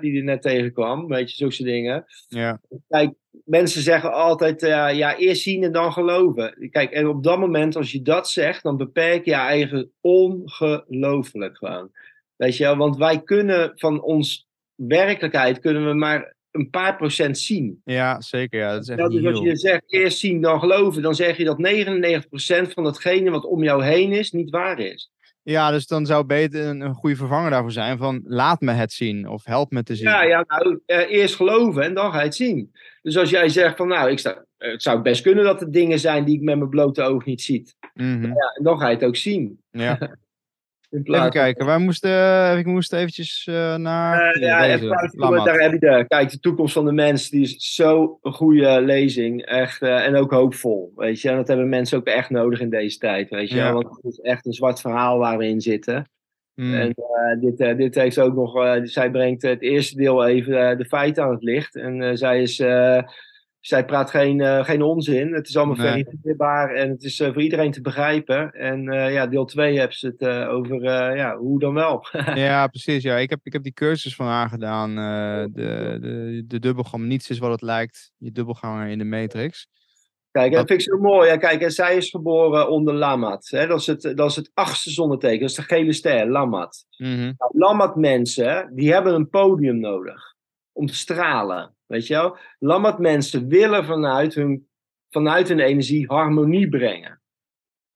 die er net tegenkwam. Weet je, zulke dingen. Ja. Kijk, mensen zeggen altijd, uh, ja, eerst zien en dan geloven. Kijk, en op dat moment, als je dat zegt, dan beperk je je eigen ongelooflijk gewoon. Weet je wel, want wij kunnen van ons werkelijkheid, kunnen we maar een paar procent zien. Ja, zeker. Ja, dat is echt dus als je zegt eerst zien, dan geloven, dan zeg je dat 99% van datgene wat om jou heen is, niet waar is. Ja, dus dan zou beter een, een goede vervanger daarvoor zijn van laat me het zien of help me te zien. Ja, ja nou, eh, eerst geloven en dan ga je het zien. Dus als jij zegt van nou, ik sta, het zou best kunnen dat er dingen zijn die ik met mijn blote oog niet zie. Mm -hmm. ja, en dan ga je het ook zien. Ja. Even kijken, wij moesten, ik moest eventjes uh, naar... Uh, ja, daar heb je de, kijk, de toekomst van de mens, die is zo een goede lezing, echt, uh, en ook hoopvol, weet je. En dat hebben mensen ook echt nodig in deze tijd, weet je. Ja. Want het is echt een zwart verhaal waar we in zitten. Mm. En dit, dit heeft ook nog, zij brengt het eerste deel even de feiten aan het licht. En zij is zij praat geen, uh, geen onzin. Het is allemaal Nee. verifieerbaar en het is uh, voor iedereen te begrijpen. En uh, ja, deel 2 hebben ze het over ja, hoe dan wel. ja, precies. Ja. Ik, heb, ik heb die cursus van haar gedaan. de, de, de dubbelgang. Niets is wat het lijkt. Je dubbelganger in de matrix. Kijk, dat vind ik zo mooi. Ja, kijk, en zij is geboren onder Lamat. Hè? Dat, is het, dat is het achtste zonneteken. Dat is de gele ster, Lamat. Mm -hmm. nou, Lamat mensen, die hebben een podium nodig. Om te stralen. Weet je wel? Lammert mensen willen vanuit hun, vanuit hun energie harmonie brengen.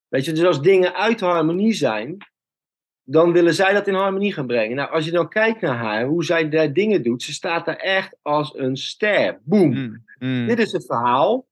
Weet je, dus als dingen uit harmonie zijn, dan willen zij dat in harmonie gaan brengen. Nou, als je dan kijkt naar haar, hoe zij daar dingen doet, ze staat daar echt als een ster. Boom. Mm, mm. Dit is het verhaal.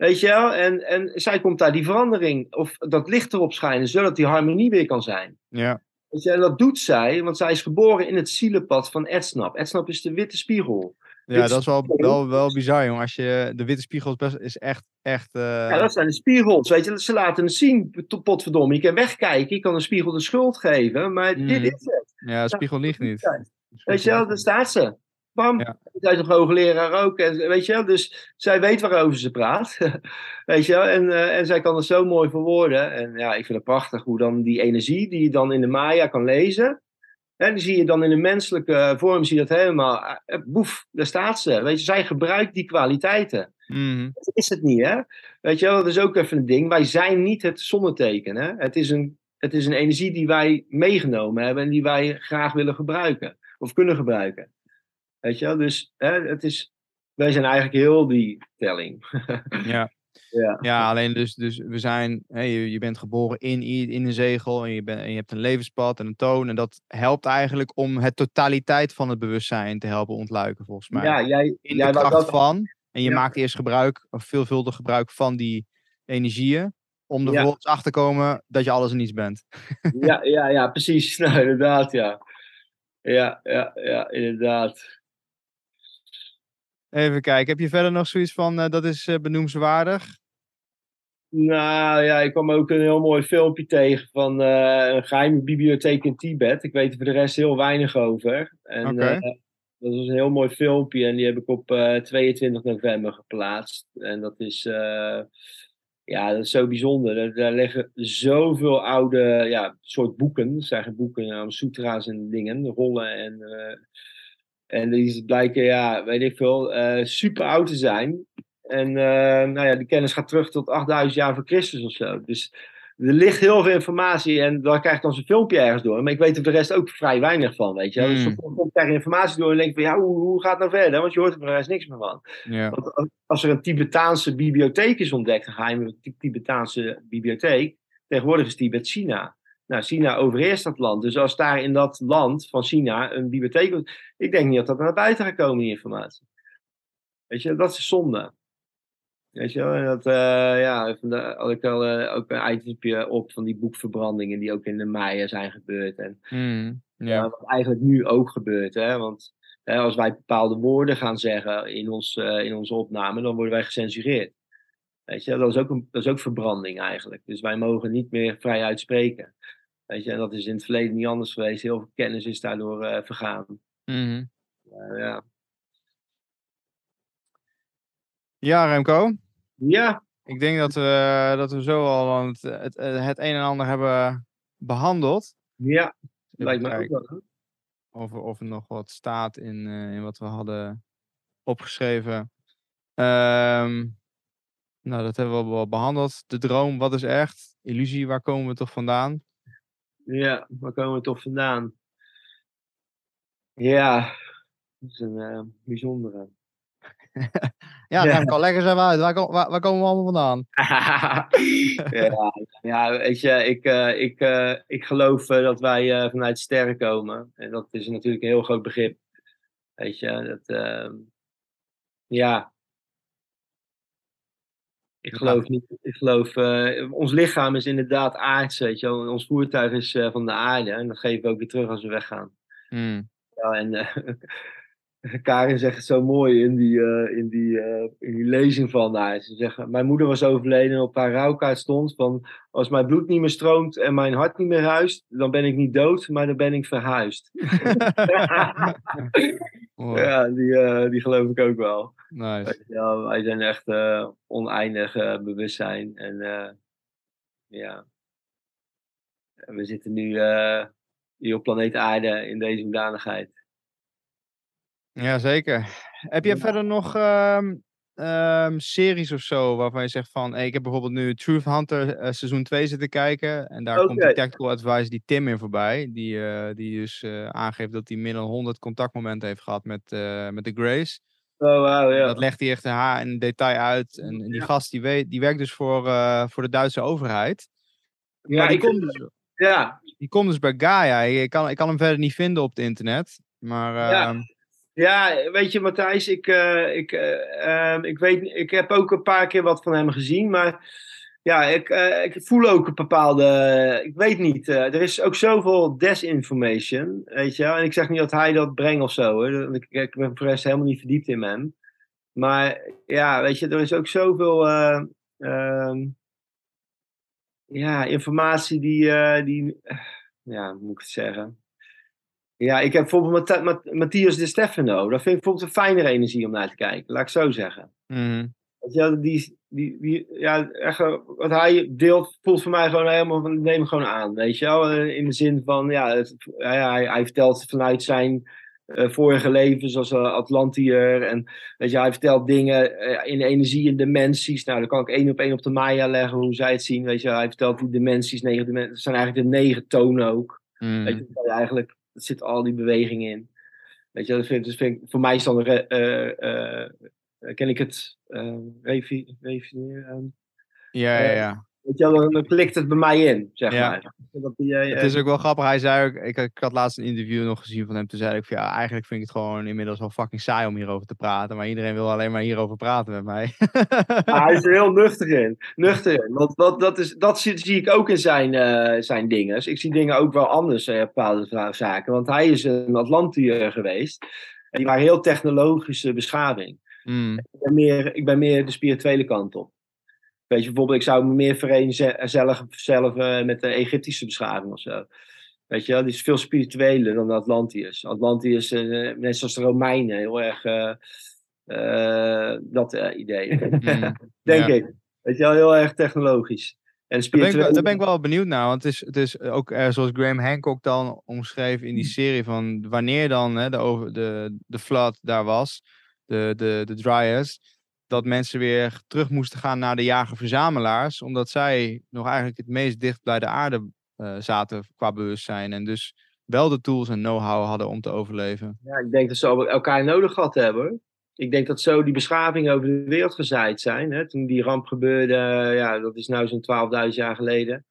Weet je wel? En, en zij komt daar die verandering, of dat licht erop schijnen, zodat die harmonie weer kan zijn. Ja. Weet je, en dat doet zij, want zij is geboren in het zielenpad van Edsnap. Edsnap is de witte spiegel. Ja, dat is wel, wel, wel bizar, jong. Als je, de witte spiegel is, best, is echt... echt uh... Ja, dat zijn de spiegels. Weet je, ze laten het zien, potverdomme. Je kan wegkijken, je kan een spiegel de schuld geven, maar Mm. dit is het. Ja, de spiegel liegt niet. Weet je wel, daar staat ze. Bam. Ja. Zij is nog hoogleraar ook. En, weet je wel, dus zij weet waarover ze praat. weet je wel, en, uh, en zij kan het zo mooi verwoorden. En ja, ik vind het prachtig hoe dan die energie die je dan in de Maya kan lezen. En die zie je dan in de menselijke vorm, zie je dat helemaal. Uh, boef, daar staat ze. Weet je, zij gebruikt die kwaliteiten. Mm. Dat is het niet, hè? Weet je wel, dat is ook even een ding. Wij zijn niet het zonneteken, hè? Het is een, het is een energie die wij meegenomen hebben en die wij graag willen gebruiken. Of kunnen gebruiken. Weet je wel, dus hè, het is, wij zijn eigenlijk heel die telling. ja. Ja. ja, alleen dus, dus we zijn, hè, je, bent geboren in, in een zegel en je, bent, en je hebt een levenspad en een toon. En dat helpt eigenlijk om het totaliteit van het bewustzijn te helpen ontluiken, volgens mij. Ja, jij, in jij de kracht dat, van. En je Ja. maakt eerst gebruik, of veelvuldig gebruik van die energieën. Om er Ja. vervolgens achter te komen dat je alles en niets bent. ja, ja, ja, precies. Nou, inderdaad, ja. Ja, ja, ja, inderdaad. Even kijken, heb je verder nog zoiets van, eh, dat is eh, benoemenswaardig? Nou ja, ik kwam ook een heel mooi filmpje tegen van eh, een geheime bibliotheek in Tibet. Ik weet er voor de rest heel weinig over. En Oké. dat was een heel mooi filmpje en die heb ik op eh, 22 november geplaatst. En dat is, ja, dat is zo bijzonder. Daar, liggen zoveel oude, ja, soort boeken. Het zijn boeken, nou, sutra's en dingen, rollen en... en die blijken, ja, weet ik veel, eh, super oud te zijn. En eh, nou ja, die kennis gaat terug tot 8000 jaar voor Christus of zo. Dus er ligt heel veel informatie en daar krijg ik dan zo'n filmpje ergens door. Maar ik weet er de rest ook vrij weinig van, weet je. Dus Hmm. soms komt er informatie door en denk ik van, ja, hoe, hoe gaat het nou verder? Want je hoort er voor de rest niks meer van. Want als- er een Tibetaanse bibliotheek is ontdekt, een geheime Ti- Tibetaanse bibliotheek, tegenwoordig is Tibet China. Nou, China overheerst dat land. Dus als daar in dat land van China een bibliotheek... Ik denk niet dat dat naar buiten gaat komen, die informatie. Weet je, dat is zonde. Weet je wel, en dat, uh, ja, daar had ik al uh, ook een itemje op van die boekverbrandingen die ook in de Maya zijn gebeurd. En Mm, wat eigenlijk nu ook gebeurt, hè, want hè, als wij bepaalde woorden gaan zeggen in, ons, eh, in onze opname, dan worden wij gecensureerd. Weet je, dat is, ook een, dat is ook verbranding eigenlijk. Dus wij mogen niet meer vrij uitspreken. Weet je, en dat is in het verleden niet anders geweest. Heel veel kennis is daardoor eh, vergaan. Mhm. Uh, ja. ja, Remco. ja, Ik denk dat we, dat we zo al het, het, het een en ander hebben behandeld. ja, Even lijkt me ook wel. hè. Of, er- of er nog wat staat in, eh, in wat we hadden opgeschreven. Ehm, nou, dat hebben we wel behandeld. De droom, wat is echt? Illusie, waar komen we toch vandaan? Ja, waar komen we toch vandaan? Ja, dat is een eh, bijzondere. Ja, Ja. Remco, leg eens even uit. Waar, waar, waar komen we allemaal vandaan? ja, ja, weet je, ik, eh, ik, eh, ik geloof dat wij vanuit sterren komen. En dat is natuurlijk een heel groot begrip. Weet je, dat, ja. Ik Ja. geloof niet, ik geloof, eh, ons lichaam is inderdaad aards, weet je wel. Ons voertuig is eh, van de aarde en dat geven we ook weer terug als we weggaan. Hmm. Ja, en eh, Karin zegt het zo mooi in die, eh, in die, eh, in die lezing van haar. Ze zeggen, mijn moeder was overleden en op haar rouwkaart stond van... Als mijn bloed niet meer stroomt en mijn hart niet meer ruist, dan ben ik niet dood, maar dan ben ik verhuisd. Ja, die, eh, die geloof ik ook wel. Nice. Ja, wij zijn echt oneindig bewustzijn. En ja, we zitten nu hier op planeet aarde in deze hoedanigheid. Ja, zeker. Heb je Ja. verder nog ehm, ehm, series of zo waarvan je zegt van... Hey, ik heb bijvoorbeeld nu Truth Hunter eh, seizoen 2 zitten kijken. En daar komt Oké. tactical advice die Tim in voorbij. Die, eh, die dus eh, aangeeft dat hij meer dan 100 contactmomenten heeft gehad met, met de Grace. Oh, wauw, ja. Dat legt hij echt haar in detail uit. En, en die Ja. gast die, weet, die werkt dus voor, voor de Duitse overheid. ja, maar die, komt dus, ja, die komt dus bij Gaia. Ik kan, ik kan hem verder niet vinden op het internet. Maar Ja. Ja, weet je, Matthijs, ik, eh, ik, eh, ehm, ik, weet, ik heb ook een paar keer wat van hem gezien, maar ja, ik, eh, ik voel ook een bepaalde, ik weet niet, er is ook zoveel desinformation, weet je. En ik zeg niet dat hij dat brengt of zo. Want Ik, ik ben voor de rest helemaal niet verdiept in hem. Maar ja, weet je, er is ook zoveel eh, ehm, ja, informatie die, die, ja, moet ik het zeggen? Ja, ik heb bijvoorbeeld Matth- Matt- Matthias de Stefano. Dat vind ik bijvoorbeeld een fijnere energie om naar te kijken. Laat ik zo zeggen. je, wel, die, die, die, ja, echt, eh, wat hij deelt voelt voor mij gewoon helemaal van, neem gewoon aan. Weet je wel? Eh, In de zin van, ja, het, ja, hij, hij vertelt vanuit zijn eh, vorige levens als uh, Atlantiër. En weet je, hij vertelt dingen in energie en dimensies. Nou, dan kan ik één op één op de Maya leggen hoe zij het zien. Weet je, hij vertelt die dimensies, negen dimensies. Zijn eigenlijk de negen tonen ook. Mhm. Weet je, dat je eigenlijk, zit al die beweging in. Weet je, dat vind, dus vind ik, voor mij is dan, eh, ken ik het, revi, revi, eh, Ja, ja, ja. Weet je, wel, dan, klikt het bij mij in, zeg Ja. maar. Dat die, eh, Het is ook wel grappig. Hij zei ook, ik, ik had laatst een interview nog gezien van hem. Toen zei ik van ja, eigenlijk vind ik het gewoon inmiddels wel fucking saai om hierover te praten. Maar iedereen wil alleen maar hierover praten met mij. Ah, hij is er heel nuchter in. Nuchter in. Want wat, dat, is, dat zie, zie ik ook in zijn, eh, zijn dingen. Dus ik zie dingen ook wel anders, eh, bepaalde zaken. Want hij is een Atlantiër geweest. En die waren heel technologische beschaving. Mm, Ik ben meer, ik ben meer de spirituele kant op. Weet je, bijvoorbeeld, ik zou me meer vereenzelvigen zelf, eh, met de Egyptische beschaving of zo. Weet je wel, die is veel spiritueler dan de Atlantiërs. Atlantiërs, eh, net zoals de Romeinen, heel erg eh, dat idee. mm. Denk Ja. ik. Weet je wel, heel erg technologisch. En Daar ben, ik, spiritueel. wel- daar ben ik wel benieuwd naar. Want het is, het is ook zoals Graham Hancock dan omschreef in die serie van wanneer dan hè, de, over, de, de flood daar was, de, de, de dryas, dat mensen weer terug moesten gaan naar de jager-verzamelaars, omdat zij nog eigenlijk het meest dicht bij de aarde eh, zaten qua bewustzijn. En dus wel de tools en know-how hadden om te overleven. Ja, ik denk dat ze elkaar nodig gehad hebben. Ik denk dat zo die beschavingen over de wereld gezaaid zijn. Hè? Toen die ramp gebeurde, ja, dat is nou zo'n 12.000 jaar geleden.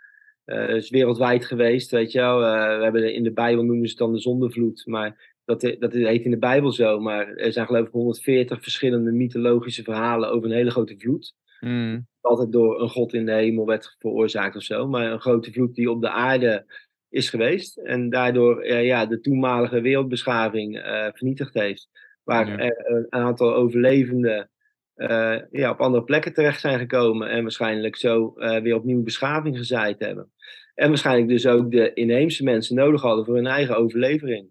uh, is wereldwijd geweest, weet je wel. we hebben in de Bijbel noemen ze het dan de zondevloed, maar dat, dat heet in de Bijbel zo. Maar er zijn geloof ik 140 verschillende mythologische verhalen over een hele grote vloed. Mm. Altijd door een god in de hemel werd veroorzaakt of zo. Maar een grote vloed die op de aarde is geweest. En daardoor ja, de toenmalige wereldbeschaving vernietigd heeft. Waar er een aantal overlevenden uh, ja, op andere plekken terecht zijn gekomen en waarschijnlijk zo weer opnieuw beschaving gezaaid hebben. En waarschijnlijk dus ook de inheemse mensen nodig hadden voor hun eigen overlevering.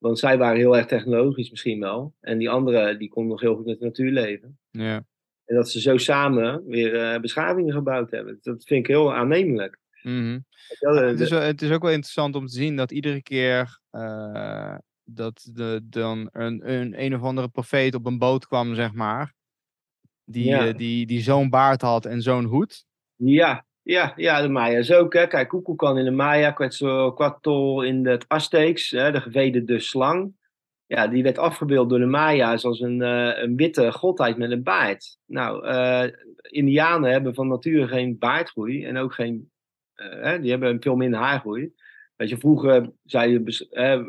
Want zij waren heel erg technologisch misschien wel. En die anderen die konden nog heel goed met de natuur leven. Ja. En dat ze zo samen weer uh, beschavingen gebouwd hebben. Dat vind ik heel aannemelijk. Mm -hmm. het, is, het, is, ook wel interessant om te zien dat iedere keer dat de, dan een, een een of andere profeet op een boot kwam, zeg maar. Die, ja. uh, die, die zo'n baard had en zo'n hoed. Ja, ja, ja, de Maya's ook. Hè. Kijk, kan in de Maya, Quetzalcoatl in het Azteeks, hè, de gevederde slang. Ja, die werd afgebeeld door de Maya's als een, uh, een witte godheid met een baard. Nou, uh, Indianen hebben van nature geen baardgroei en ook geen, die hebben veel minder haargroei. Weet je, vroeger zei je, eh,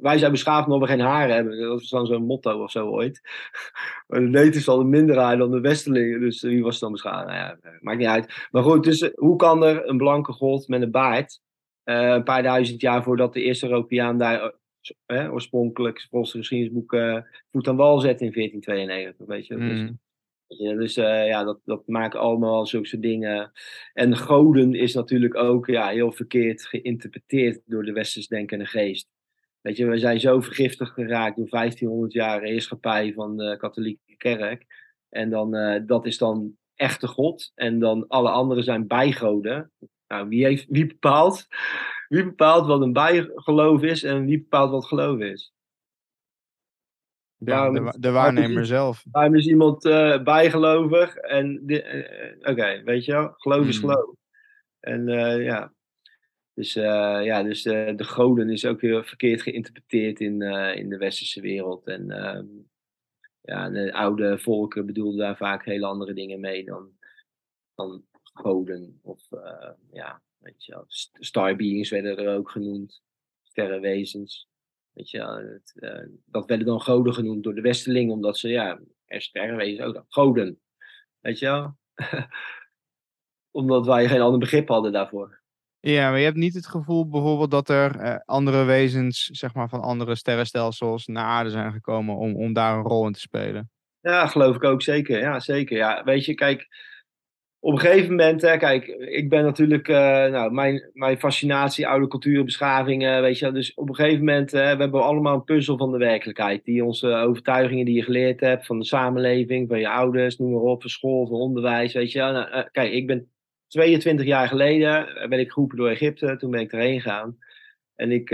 wij zijn beschaafd omdat we geen haren hebben. Dat was dan zo'n motto of zo ooit. Maar de Natives hadden minder haar dan de Westelingen. Dus wie was dan beschaafd? Nou ja, maakt niet uit. Maar goed, dus hoe kan er een blanke god met een baard, uh, een paar duizend jaar voordat de eerste Europeaan daar oorspronkelijk, volgens de geschiedenisboek, voet aan wal zette in 1492, weet je. Dus, mm. Ja, dus uh, ja, dat, dat maakt allemaal zulke dingen. En goden is natuurlijk ook ja, heel verkeerd geïnterpreteerd door de westers denkende geest. Weet je, we zijn zo vergiftigd geraakt door 1500 jaar heerschappij van de katholieke kerk. En dan, uh, dat is dan echte God. En dan alle anderen zijn bijgoden. Nou, wie, heeft, wie, bepaalt, wie bepaalt wat een bijgeloof is en wie bepaalt wat geloof is? Ja, de, de waarnemer zelf. Waarom is iemand uh, bijgelovig? En uh, oké, weet je wel, geloof is hmm. geloof. En uh, ja, dus, ja, dus de goden is ook heel verkeerd geïnterpreteerd in, in de westerse wereld. En ehm, ja, de oude volken bedoelden daar vaak hele andere dingen mee dan, dan goden. Of ja, weet je wel, star beings werden er ook genoemd, sterrenwezens. Weet je, het, uh, dat werden dan goden genoemd door de Westerling, omdat ze, ja, er ook goden. Weet je wel? omdat wij geen ander begrip hadden daarvoor. Ja, maar je hebt niet het gevoel bijvoorbeeld dat er uh, andere wezens, zeg maar van andere sterrenstelsels, naar aarde zijn gekomen om, om daar een rol in te spelen. Ja, geloof ik ook zeker. Ja, zeker. Ja, weet je, kijk, op een gegeven moment, hè, kijk, ik ben natuurlijk, uh, nou, mijn, mijn fascinatie, oude cultuur, beschavingen, weet je, dus op een gegeven moment, uh, we hebben allemaal een puzzel van de werkelijkheid, die onze overtuigingen die je geleerd hebt, van de samenleving, van je ouders, noem maar op, van school, van onderwijs, weet je. Nou, uh, kijk, ik ben 22 jaar geleden, ben ik geroepen door Egypte, toen ben ik erheen gegaan. En ik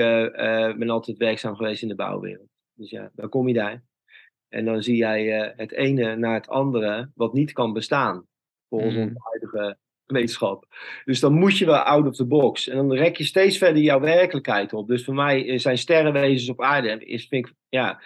ben altijd werkzaam geweest in de bouwwereld. Dus ja, dan kom je daar. En dan zie jij het ene naar het andere wat niet kan bestaan volgens mm. onze huidige wetenschap. Dus dan moet je wel out of the box. En dan rek je steeds verder jouw werkelijkheid op. Dus voor mij zijn sterrenwezens op aarde, is, vind ik, ja,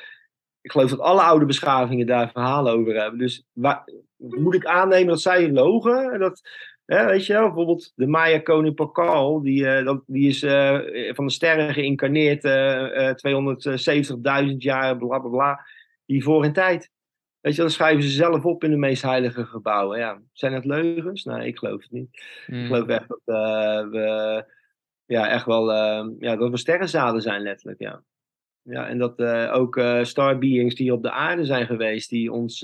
ik geloof dat alle oude beschavingen daar verhalen over hebben. Dus waar, moet ik aannemen dat zij logen? Dat, hè, weet je wel, bijvoorbeeld de Maya-koning Pakal, die, uh, die is uh, van de sterren geïncarneerd, uh, 270.000 jaar, bla bla bla, die voor in tijd. Weet je, dan schrijven ze zelf op in de meest heilige gebouwen. Ja, zijn het leugens? Nee, ik geloof het niet. Ik hmm. geloof echt dat uh, we ja, echt wel uh, ja, dat we sterrenzaden zijn, letterlijk. Ja. Ja, en dat uh, ook star beings die op de aarde zijn geweest, die ons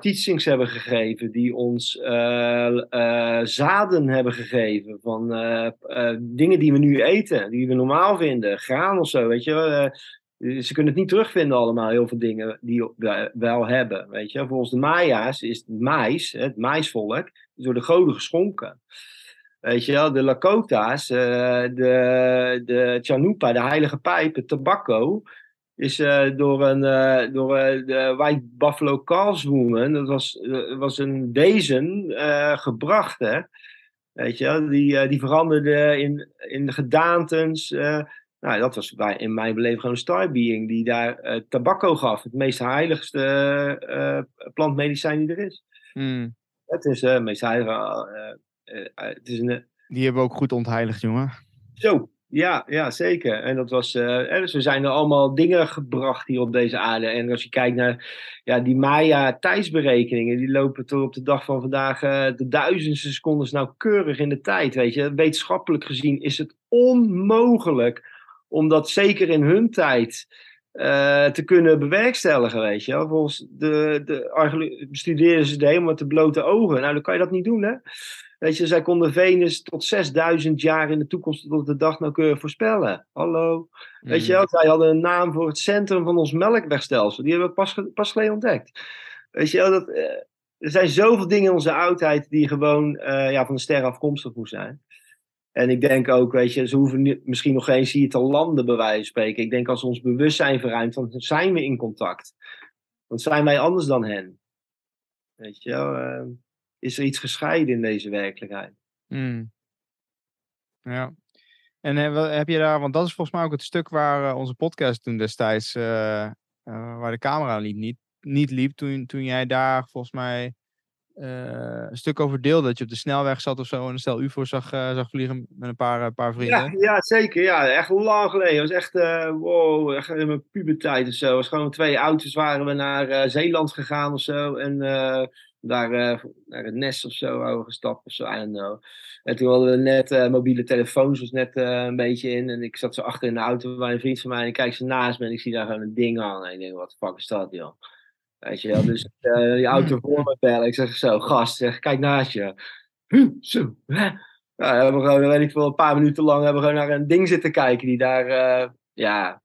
teachings hebben gegeven, die ons zaden hebben gegeven van dingen die we nu eten, die we normaal vinden, graan of zo, weet je. Eh, ze kunnen het niet terugvinden allemaal, heel veel dingen die we wel hebben. Weet je? Volgens de Maya's is het mais, het maisvolk, door de goden geschonken. Weet je wel, de Lakota's, uh, de, de Chanupa, de heilige pijp, het tobacco, is uh, door een uh, door, de White Buffalo Woman, dat was, was een wezen gebracht, hè. Weet je, die, die veranderde in, in de gedaantens, nou, dat was bij, in mijn beleving gewoon een star being die daar uh, tabakko gaf. Het meest heiligste uh, plantmedicijn die er is. Hmm. Het is het meest heilige het is een, Die hebben we ook goed ontheiligd, jongen. zo, ja, ja, zeker. En dat was, eh, dus er zijn er allemaal dingen gebracht hier op deze aarde. En als je kijkt naar ja, die Maya-tijdsberekeningen, die lopen tot op de dag van vandaag uh, de duizendste secondes nauwkeurig in de tijd. Weet je, wetenschappelijk gezien is het onmogelijk om dat zeker in hun tijd uh, te kunnen bewerkstelligen, weet je. Volgens de, de bestudeerden ze het helemaal met de blote ogen. Nou, dan kan je dat niet doen, hè. Weet je, zij konden Venus tot 6000 jaar in de toekomst tot de dag nauwkeurig voorspellen. Hallo. Weet je wel, mm. zij hadden een naam voor het centrum van ons melkwegstelsel. Die hebben we pas, pas geleden ontdekt. Weet je wel, dat, uh, er zijn zoveel dingen in onze oudheid die gewoon uh, ja, van de sterren afkomstig moeten zijn. En ik denk ook, weet je, ze hoeven misschien nog eens hier te landen, bij wijze van spreken. Ik denk als ons bewustzijn verruimt, dan zijn we in contact. Dan zijn wij anders dan hen. Weet je. Uh, is er iets gescheiden in deze werkelijkheid. Mm. Ja. En heb je daar, want dat is volgens mij ook het stuk waar uh, onze podcast toen destijds, waar de camera liep, niet, niet liep, toen, toen jij daar volgens mij een stuk over deelde, dat je op de snelweg zat of zo en een stel UFO zag, zag vliegen met een paar, paar vrienden. Ja, ja, zeker. Ja, echt lang geleden. Het was echt, wow, echt in mijn puberteit of zo. Het was gewoon twee auto's waren we naar Zeeland gegaan of zo en daar uh, naar het nest of zo overgestapt of zo, I don't know. En toen hadden we net uh, mobiele telefoons, was net uh, een beetje in. En ik zat zo achter in de auto bij een vriend van mij en ik kijk ze naast me en ik zie daar gewoon een ding hangen. En ik denk, wat de fuck is dat, joh? Weet je wel, dus die auto voor me bellen. Ik zeg zo, gast, zeg, kijk naast je. Zo, hè? Nou, we hebben gewoon, weet ik veel, een paar minuten lang hebben we gewoon naar een ding zitten kijken die daar, ja,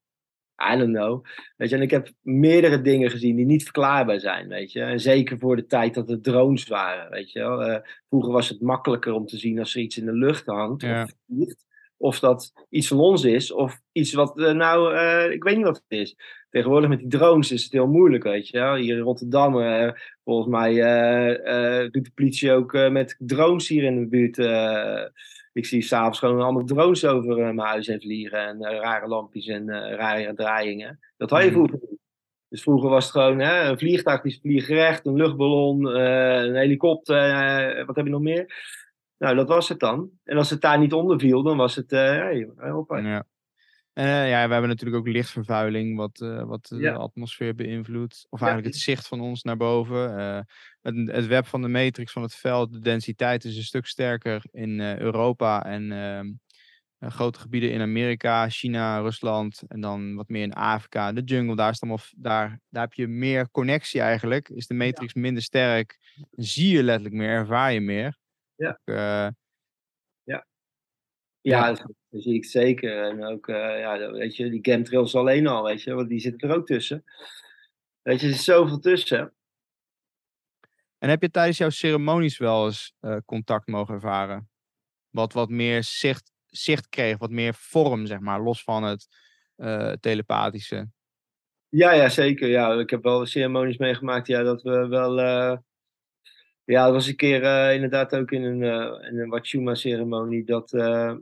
I don't know. Weet je, en ik heb meerdere dingen gezien die niet verklaarbaar zijn, weet je. En zeker voor de tijd dat het drones waren, weet je wel. Uh, vroeger was het makkelijker om te zien als er iets in de lucht hangt ja. of vliegt. Of dat iets van ons is, of iets wat, nou, ik weet niet wat het is. Tegenwoordig met die drones is het heel moeilijk, weet je. Hier in Rotterdam, volgens mij doet de politie ook met drones hier in de buurt ik zie s'avonds gewoon allemaal drones over mijn huis heen vliegen. En rare lampjes en rare draaiingen. Dat had je mm. vroeger niet. Dus vroeger was het gewoon hè, een vliegtuig die vliegt recht, een luchtballon, een helikopter. wat heb je nog meer? Nou, dat was het dan. En als het daar niet onder viel, dan was het. hey, hoppa. Ja. En uh, ja, we hebben natuurlijk ook lichtvervuiling, wat, uh, wat de atmosfeer beïnvloedt. Of eigenlijk het zicht van ons naar boven. Uh, het, het, web van de matrix van het veld, de densiteit is een stuk sterker in Europa en ehm, grote gebieden in Amerika, China, Rusland en dan wat meer in Afrika. De jungle, daar, is allemaal, daar, daar heb je meer connectie eigenlijk. Is de matrix minder sterk, zie je letterlijk meer, ervaar je meer. Ja. Ja, dat, zie ik zeker. En ook, uh, ja, weet je, die chemtrails alleen al, weet je, want die zitten er ook tussen. Weet je, er zit zoveel tussen. En heb je tijdens jouw ceremonies wel eens uh, contact mogen ervaren? Wat, wat meer zicht, zicht kreeg, wat meer vorm, zeg maar, los van het uh, telepathische? Ja, ja, zeker. Ja. Ik heb wel ceremonies meegemaakt, ja, dat we wel... Ja, dat was een keer inderdaad ook in een, in een Wachuma-ceremonie, dat uh,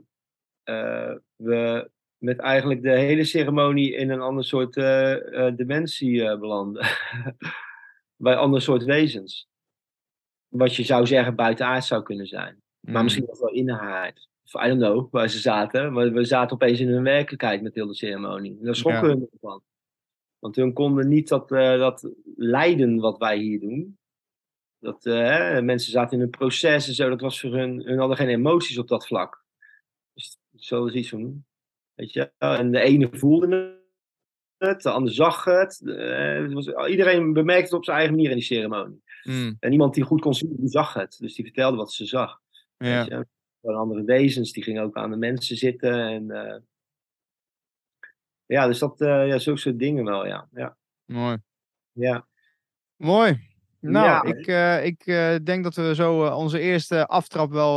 we met eigenlijk de hele ceremonie in een ander soort uh, dimensie belanden. Bij ander soort wezens. Wat je zou zeggen buiten aard zou kunnen zijn. Maar mm. misschien nog wel innerheid. Of I don't know waar ze zaten. Maar we zaten opeens in hun werkelijkheid met heel de ceremonie. En daar schrokken ja. we van. Want hun konden niet dat, dat lijden wat wij hier doen. Dat, mensen zaten in een proces en zo. Dat was voor hun, hun hadden geen emoties op dat vlak. Zo is iets van, weet je, en de ene voelde het, de ander zag het. Uh, was, iedereen bemerkte het op zijn eigen manier in die ceremonie. Mm. En iemand die goed kon zien, die zag het. Dus die vertelde wat ze zag. Ja. Weet andere wezens, die gingen ook aan de mensen zitten. En, uh, ja, dus dat, uh, ja, zulke soort dingen wel, ja. ja. Mooi. Ja. Mooi. Nou, ik, uh, ik uh, denk dat we zo uh, onze eerste aftrap wel,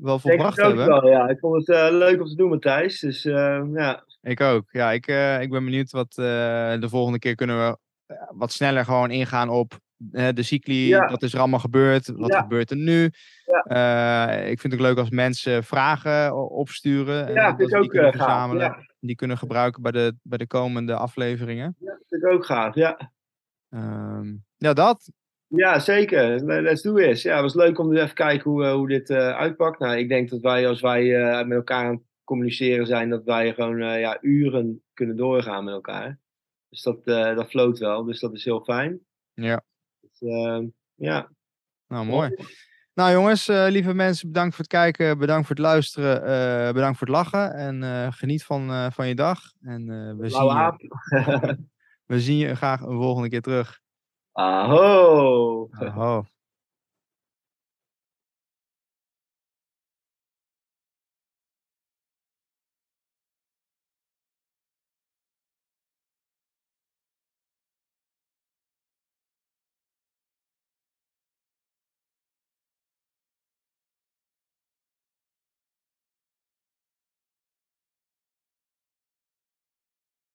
wel volbracht ik hebben. Wel, ja. Ik vond het leuk om te doen, Matthijs. Dus ja. Ik ook. Ja, ik, ik ben benieuwd wat de volgende keer kunnen we wat sneller gewoon ingaan op de cycli. Ja. Wat is er allemaal gebeurd? Wat ja. gebeurt er nu? Ik vind het leuk als mensen vragen opsturen. Ja, dat ik ook die kunnen verzamelen. Die kunnen gebruiken bij de, bij de komende afleveringen. Ja, dat vind ik ook gaaf, ja. Um, ja, dat. Ja, zeker. Let's do this. Ja, het was leuk om even te kijken hoe, hoe dit uitpakt. Nou, ik denk dat wij, als wij met elkaar aan het communiceren zijn, dat wij gewoon ja, uren kunnen doorgaan met elkaar. Dus dat, dat floot wel. Dus dat is heel fijn. Ja. Dus, ja. Nou, mooi. Nou jongens, lieve mensen, bedankt voor het kijken, bedankt voor het luisteren, bedankt voor het lachen en geniet van, van je dag. En we, zien je, we zien je graag een volgende keer terug. Aho! Aho.